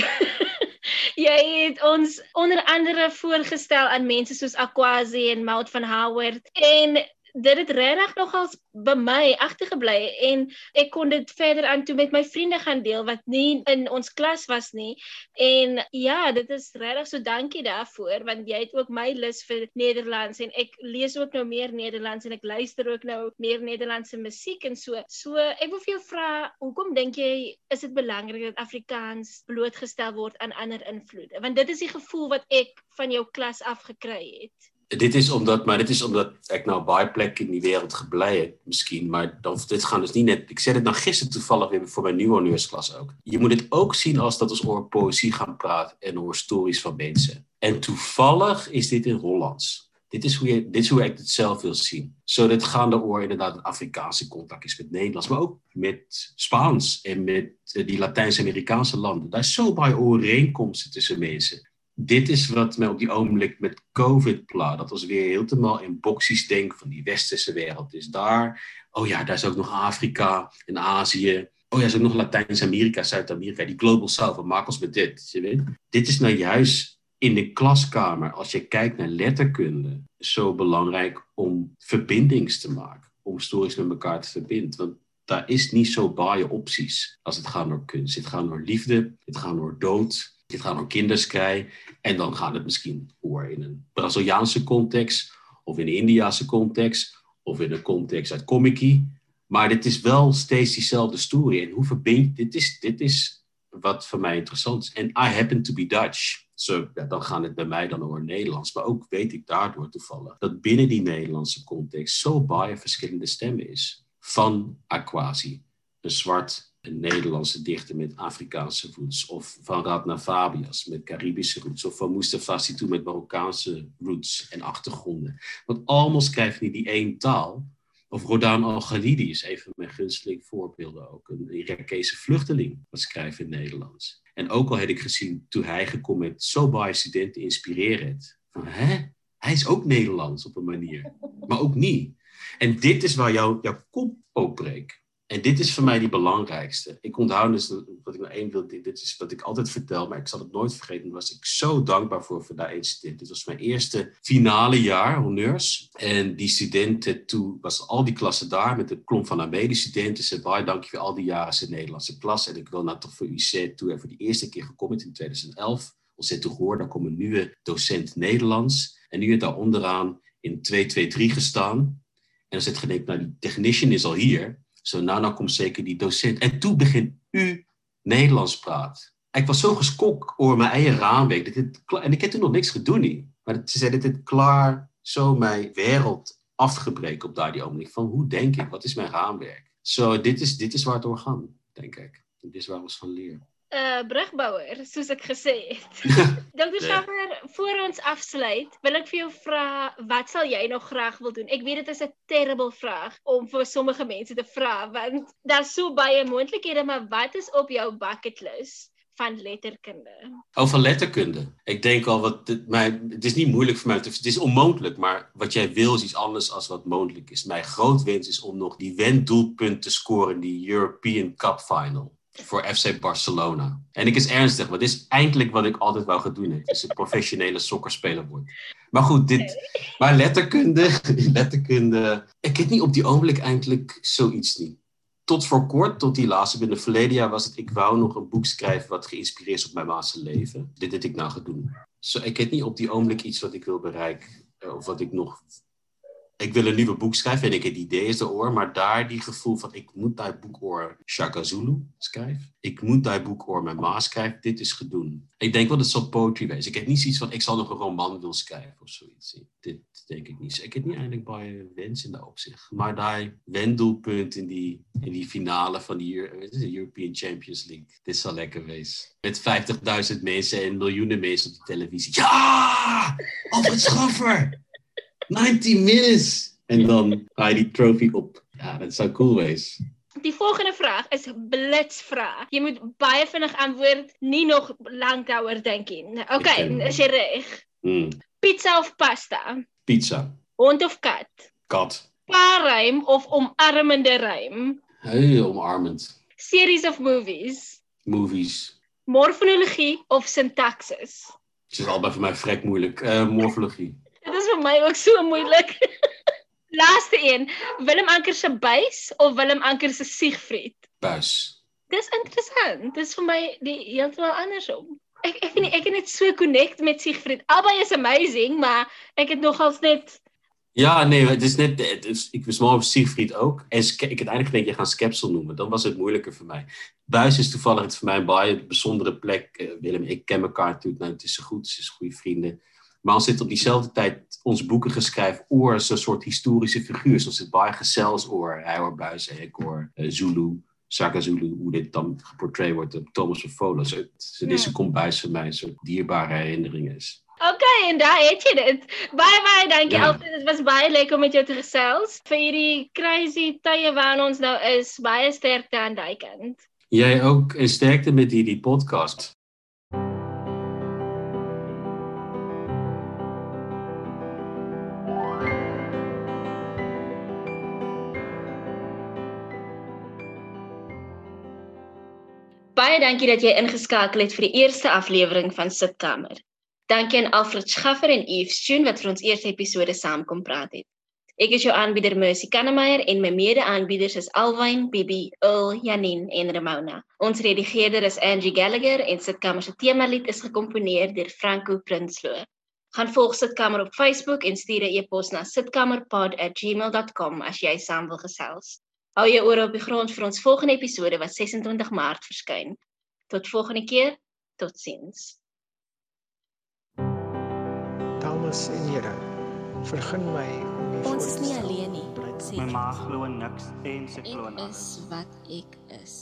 <laughs> jy het ons onder andere voorgestel aan mense soos Akwazi en Maud van Howard en dit het regtig nogals by my agtergebly en ek kon dit verder aan toe met my vriende gaan deel wat nie in ons klas was nie. En ja dit is regtig so dankie daarvoor want jy het ook my lus vir Nederlands en ek lees ook nou meer Nederlands en ek luister ook nou meer Nederlandse musiek en so. So ek wil vir jou vra hoekom dink jy is dit belangrik dat Afrikaans blootgestel word aan ander invloede? Want dit is die gevoel wat ek van jou klas af gekry het dit is omdat, maar dit is omdat ik nou baie plek in die wereld geblei het, misschien, maar dan, dit gaan dus niet net, ik zei het nou gisteren toevallig weer voor mijn nieuwe honorsklas ook. Je moet het ook zien als dat we over poëzie gaan praten en over stories van mensen. En toevallig is dit in Hollands. Dit is hoe, je, dit is hoe ik het zelf wil zien. Zo dit gaande oor inderdaad een Afrikaanse contact is met Nederlands, maar ook met Spaans en met eh, die Latijns-Amerikaanse landen. Daar is zo bij overeenkomsten tussen mensen dit is wat mij op die ogenblik met COVID plaat. Dat was weer helemaal in boxies denken van die westerse wereld. is daar, oh ja, daar is ook nog Afrika en Azië. Oh ja, is ook nog Latijns-Amerika, Zuid-Amerika. Die Global South, wat maakt ons met dit? Dit is nou juist in de klaskamer, als je kijkt naar letterkunde, zo belangrijk om verbindings te maken. Om stories met elkaar te verbinden. Want daar is niet zo baie opties als het gaat door kunst. Het gaat door liefde, het gaat door dood, het gaat door kinderskei. En dan gaat het misschien voor in een Braziliaanse context, of in een Indiase context, of in een context uit comicie. Maar dit is wel steeds diezelfde story. En hoe verbind dit is, dit is wat voor mij interessant is. En I happen to be Dutch. So, ja, dan gaat het bij mij dan over Nederlands. Maar ook weet ik daardoor toevallig dat binnen die Nederlandse context zo baie verschillende stemmen is. Van Aquasi, een zwart een Nederlandse dichter met Afrikaanse roots. Of van Radna Fabias met Caribische roots. Of van Mustafa Situ met Marokkaanse roots en achtergronden. Want allemaal schrijven die die één taal. Of Rodan Al-Ghalidi is een van mijn gunsteling voorbeelden ook. Een Irakese vluchteling wat schrijft in het Nederlands. En ook al had ik gezien toen hij gekomen met zo bij studenten inspireren. Van hè, hij is ook Nederlands op een manier. Maar ook niet. En dit is waar jouw, jouw kop ook breekt. En dit is voor mij die belangrijkste. Ik onthoud dus wat ik nou één wil. Dit, is wat ik altijd vertel, maar ik zal het nooit vergeten. Was ik zo dankbaar voor voor dat incident. Dit was mijn eerste finale jaar honneurs. En die studenten, toen was al die klassen daar met de klomp van medestudenten. Ze zei, dank je voor al die jaren in de Nederlandse klas. En ik wil nou toch voor UC toen er voor de eerste keer gekomen in 2011. Ons toen gehoord, daar komt een nieuwe docent Nederlands. En nu is daar onderaan in 223 gestaan. En dan zit gedenkt, nou die technician is al hier. Zo, nou, nou komt zeker die docent. En toen begint u Nederlands praat. Ik was zo geschokt over mijn eigen raamwerk. en ik heb toen nog niks gedaan. Niet. Maar ze zei dat dit klaar zo mijn wereld afgebreken op daar die ogenblik. Van hoe denk ik? Wat is mijn raamwerk? Zo, dit, is, dit is waar het door gaat, denk ik. Dit is waar we van leren uh, brugbouwer, soos ek gesê het. <laughs> Dr. Schaffer, voor ons afsluit, wil ek vir jou vra wat sal jy nog graag wil doen? Ek weet dit is 'n terrible vraag om vir sommige mense te vra want daar's so baie moontlikhede, maar wat is op jou bucket list? van letterkunde. Over letterkunde. Ik denk al wat dit, het is niet moeilijk voor mij. Het is onmogelijk, maar wat jij wil is iets anders als wat mogelijk is. Mijn groot wens is om nog die wenddoelpunt te scoren in die European Cup final voor FC Barcelona. En ik is ernstig, want dit is eigenlijk wat ik altijd wou gaan doen. Het is een professionele sokkerspeler worden. Maar goed, dit, maar letterkunde, <laughs> letterkunde. Ik heb niet op die ogenblik eigenlijk zoiets niet. Tot voor kort, tot die laatste, binnen verleden jaar was het, ik wou nog een boek schrijven wat geïnspireerd is op mijn maatse leven. Dit heb ik nou gaan doen. Zo, ik heb niet op die ogenblik iets wat ik wil bereiken. Eh, of wat ik nog ik wil een nieuwe boek schrijven en ik heb idee is de oor, maar daar die gevoel van ik moet dat boek oor Shaka Zulu schrijven. Ik moet dat boek oor mijn ma schrijven. Dit is gedoen. Ik denk wel dat het zal poetry wezen. Ik heb niet zoiets van ik zal nog een roman willen schrijven of zoiets. Dit denk ik niet. Ik heb niet eigenlijk bij wens in dat opzicht. Maar daar wendelpunt in die, in die finale van die European Champions League. Dit zal lekker wezen. Met 50.000 mensen en miljoenen mensen op de televisie. Ja! Albert Schaffer! 90 minutes! En dan ga je die trophy op. Ja, dat zou cool wezen. Die volgende vraag is blitsvraag. Je moet baie vinnig antwoord, nie nog lank daaroor dink nie. Okay, is jy reg? Mm. Pizza of pasta? Pizza. Hond of kat? Kat. Paarrym of omarmende rym? Hey, omarmend. Series of movies? Movies. Morfologie of syntaxis? Het is allebei voor mij vrek moeilijk. Uh, morfologie. Dit is vir my ook so moeilik. <laughs> Laaste een, Willem Anker se buis of Willem Anker se Siegfried? Buis. Dis interessant. Dis vir my die heeltemal andersom. Ek ek weet nie, ek het net so connect met Siegfried. Albei is amazing, maar ek het nogals net Ja, nee, het is net. Het is, ik was mal op Siegfried ook. En ik heb uiteindelijk denk je gaan Skepsel noemen. Dan was het moeilijker voor mij. Buis is toevallig het voor mij een baie bijzondere plek. Uh, Willem, ik ken elkaar natuurlijk. Nou, het is zo goed. Ze is goede vrienden. Maar als zit op diezelfde tijd onze boeken geschreven oor een soort historische figuur. Zoals het bij gezels oor, hij hoor Buis, ik hoor uh, Zulu, Saka Zulu, hoe dit dan geportreerd wordt Thomas of Fola. Zo, so, ja. Deze komt buis voor mij een soort dierbare herinnering is. Oké, okay, en daar het je dit. Bye bye, dank je ja. altyd. Dit was baie lekker om met jou te gesels. Vir hierdie crazy tye waarin ons nou is, baie sterkte aan daai kant. Jy ook en sterkte met hierdie podcast. Baie dankie dat jy ingeskakel het vir die eerste aflewering van Sitkamer. Dankie aan Alfred Schaffer en Eve Stoon wat vir ons eerste episode saam kom praat het. Ek is jou aanbieder Mercy Kannemeyer en my mede-aanbieders is Alwyn, Bibi, Earl, Janine en Ramona. Ons redigeerder is Angie Gallagher en Sitkamer se temalied is gekomponeer deur Franco Prinsloo. Gaan volg Sitkamer op Facebook en stuur 'n e-pos na sitkamerpod@gmail.com as jy saam wil gesels. Hou jou ore op die grond vir ons volgende episode wat 26 Maart verskyn. Tot volgende keer. Totsiens. Dames en here, vergun my om u Ons is nie alleen nie. My ma glo niks en sy glo niks. Ek is wat ek is.